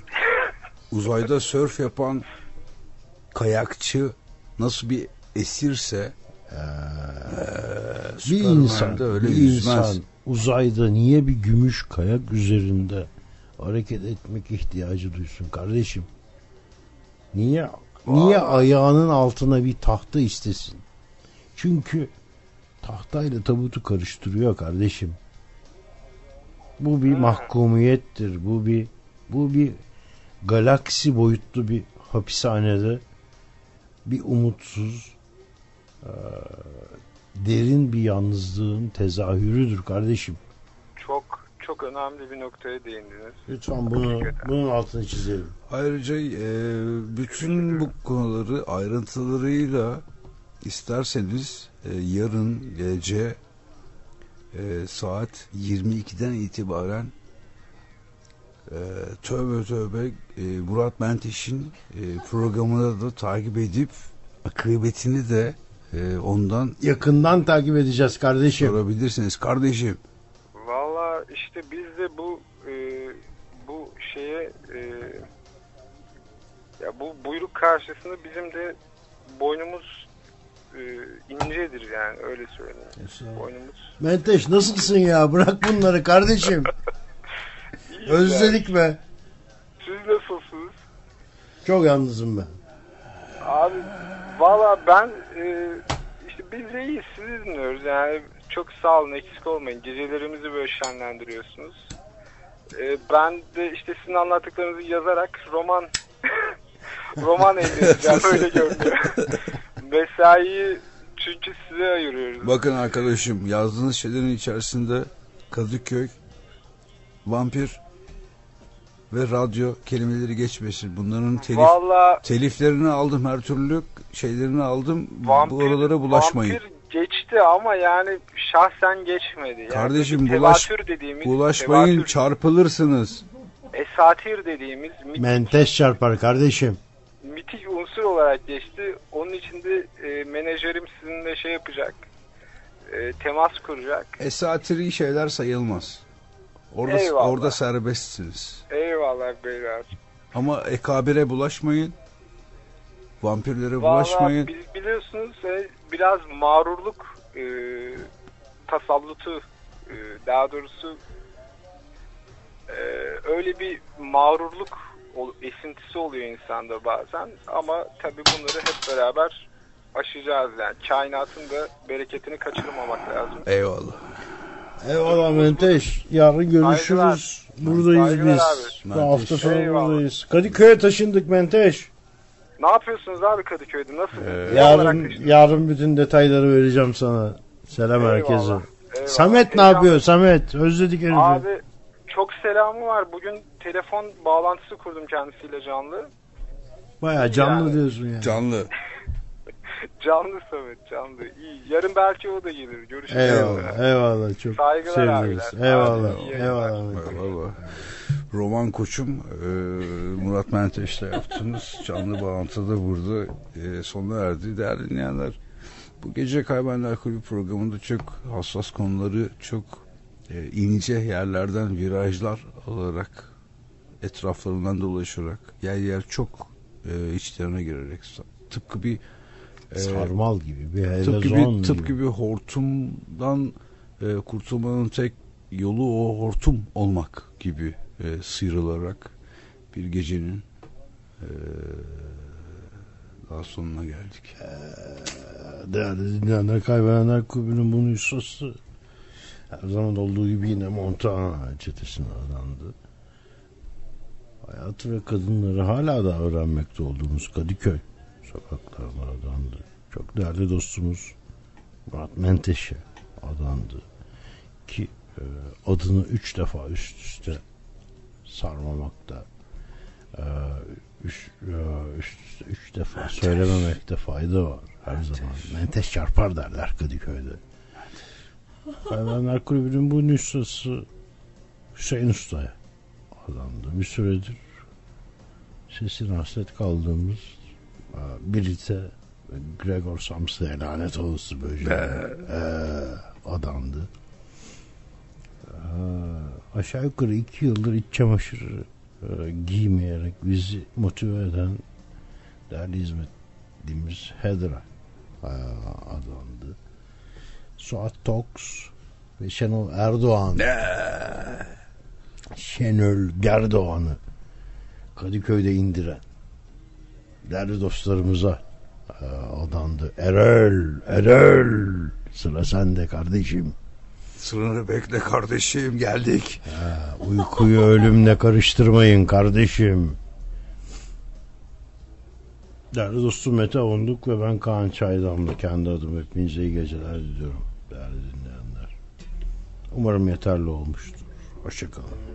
uzayda sörf yapan kayakçı nasıl bir esirse eee, Bir Süpermen insan, öyle bir yüzmez. insan uzayda niye bir gümüş kayak üzerinde hareket etmek ihtiyacı duysun kardeşim? Niye niye ayağının altına bir tahta istesin? Çünkü tahtayla tabutu karıştırıyor kardeşim. Bu bir mahkumiyettir. Bu bir bu bir galaksi boyutlu bir hapishanede bir umutsuz eee, derin bir yalnızlığın tezahürüdür kardeşim. Çok çok önemli bir noktaya değindiniz. Lütfen bunu bunun altını çizelim. Ayrıca e, bütün bu konuları ayrıntılarıyla isterseniz e, yarın gece e, saat 22'den itibaren e, tövbe tövbe e, Murat Menteş'in e, programını da takip edip akıbetini de e, ondan Yakından takip edeceğiz kardeşim. sorabilirsiniz. Kardeşim Valla işte biz de bu e, bu şeye e, ya bu buyruk karşısında bizim de boynumuz e, incedir yani öyle söyleyeyim. Boynumuz Menteş nasılsın ya? Bırak bunları kardeşim. Özledik be. Siz nasılsınız? Çok yalnızım ben. Abi valla ben e, işte biz de iyiyiz sizi dinliyoruz yani çok sağ olun eksik olmayın gecelerimizi böyle şenlendiriyorsunuz. E, ben de işte sizin anlattıklarınızı yazarak roman roman elde edeceğim öyle görünüyor. Mesaiyi çünkü size ayırıyoruz. bakın arkadaşım yazdığınız şeylerin içerisinde Kadıköy, vampir ve radyo kelimeleri geçmesin. Bunların telif Valla teliflerini aldım her türlü şeylerini aldım. vampir, Bu oralara bulaşmayın. vampir geçti ama yani şahsen geçmedi. Yani Kardeşim, bulaş- dediğimiz, Bulaşmayın tevatür, çarpılırsınız. esatir dediğimiz Menteş çarpar kardeşim. Mitik unsur olarak geçti. Onun için de e, menajerim sizinle şey yapacak. E, temas kuracak. Esatiri şeyler sayılmaz. Orada Eyvallah. orada serbestsiniz. Eyvallah beyler. Ama ekabire bulaşmayın. Vampirlere bulaşmayın. biz biliyorsunuz e, biraz mağrurluk e, tasallutu e, daha doğrusu e, öyle bir mağrurluk esintisi oluyor insanda bazen ama tabi bunları hep beraber aşacağız yani kainatın da bereketini kaçırmamak lazım. Eyvallah. Eyvallah Menteş. Yarın görüşürüz. Saygılar. Buradayız Saygılar biz. abi. Bu hafta sonu Eyvallah. buradayız. Kadıköy'e taşındık Menteş. Ne yapıyorsunuz abi Kadıköy'de? Nasıl? Ee, Yarın yarın bütün detayları vereceğim sana. Selam Eyvallah, herkese. eyvallah. Samet ne yapıyor? Samet özledik herifi. Abi çok selamı var. Bugün telefon bağlantısı kurdum kendisiyle canlı. Baya canlı yani. diyorsun ya. Canlı. Canlı Samet canlı. İyi. Yarın belki o da gelir. Görüşürüz. Eyvallah. Eyvallah. Çok Saygılar seviniriz. abiler. Eyvallah. Eyvallah. Eyvallah. Roman koçum e, Murat Menteş'le yaptığımız canlı bağlantıda burada e, sona erdi. Değerli dinleyenler bu gece Kaybenler Kulübü programında çok hassas konuları çok e, ince yerlerden virajlar alarak etraflarından dolaşarak yer yer çok e, içlerine girerek tıpkı bir e, Sarmal gibi bir tıpkı bir, gibi. tıpkı bir hortumdan e, kurtulmanın tek yolu o hortum olmak gibi e, sıyrılarak bir gecenin e, daha sonuna geldik. Değerli dinleyenler kaybedenler kulübünün bunu ustası her zaman olduğu gibi yine Montana çetesine adandı. hayatı ve kadınları hala da öğrenmekte olduğumuz Kadıköy sokaklarına adandı. Çok değerli dostumuz Murat Menteşe adandı. Ki e, adını üç defa üst üste sarmamakta e, üç, e, üst üste üç defa söylememekte fayda var her zaman. Menteş çarpar derler Kadıköy'de. Hayvanlar Kulübü'nün bu nüshası Hüseyin Usta'ya adandı. Bir süredir sesine hasret kaldığımız e, Birite ve Gregor Samsa'ya lanet olası böceği e, adandı. E, aşağı yukarı iki yıldır iç çamaşırı e, giymeyerek bizi motive eden değerli hizmetimiz Hedra e, adandı. Suat Tox ve Şenol Erdoğan Şenol Gerdoğan'ı Kadıköy'de indiren değerli dostlarımıza e, adandı. Erol, Erol sıra sende kardeşim. Sınırı bekle kardeşim geldik. Ha, uykuyu ölümle karıştırmayın kardeşim. Değerli dostum Mete Onduk ve ben Kaan Çaydamlı kendi adım hepinize iyi geceler diliyorum değerli dinleyenler. Umarım yeterli olmuştur. Hoşçakalın.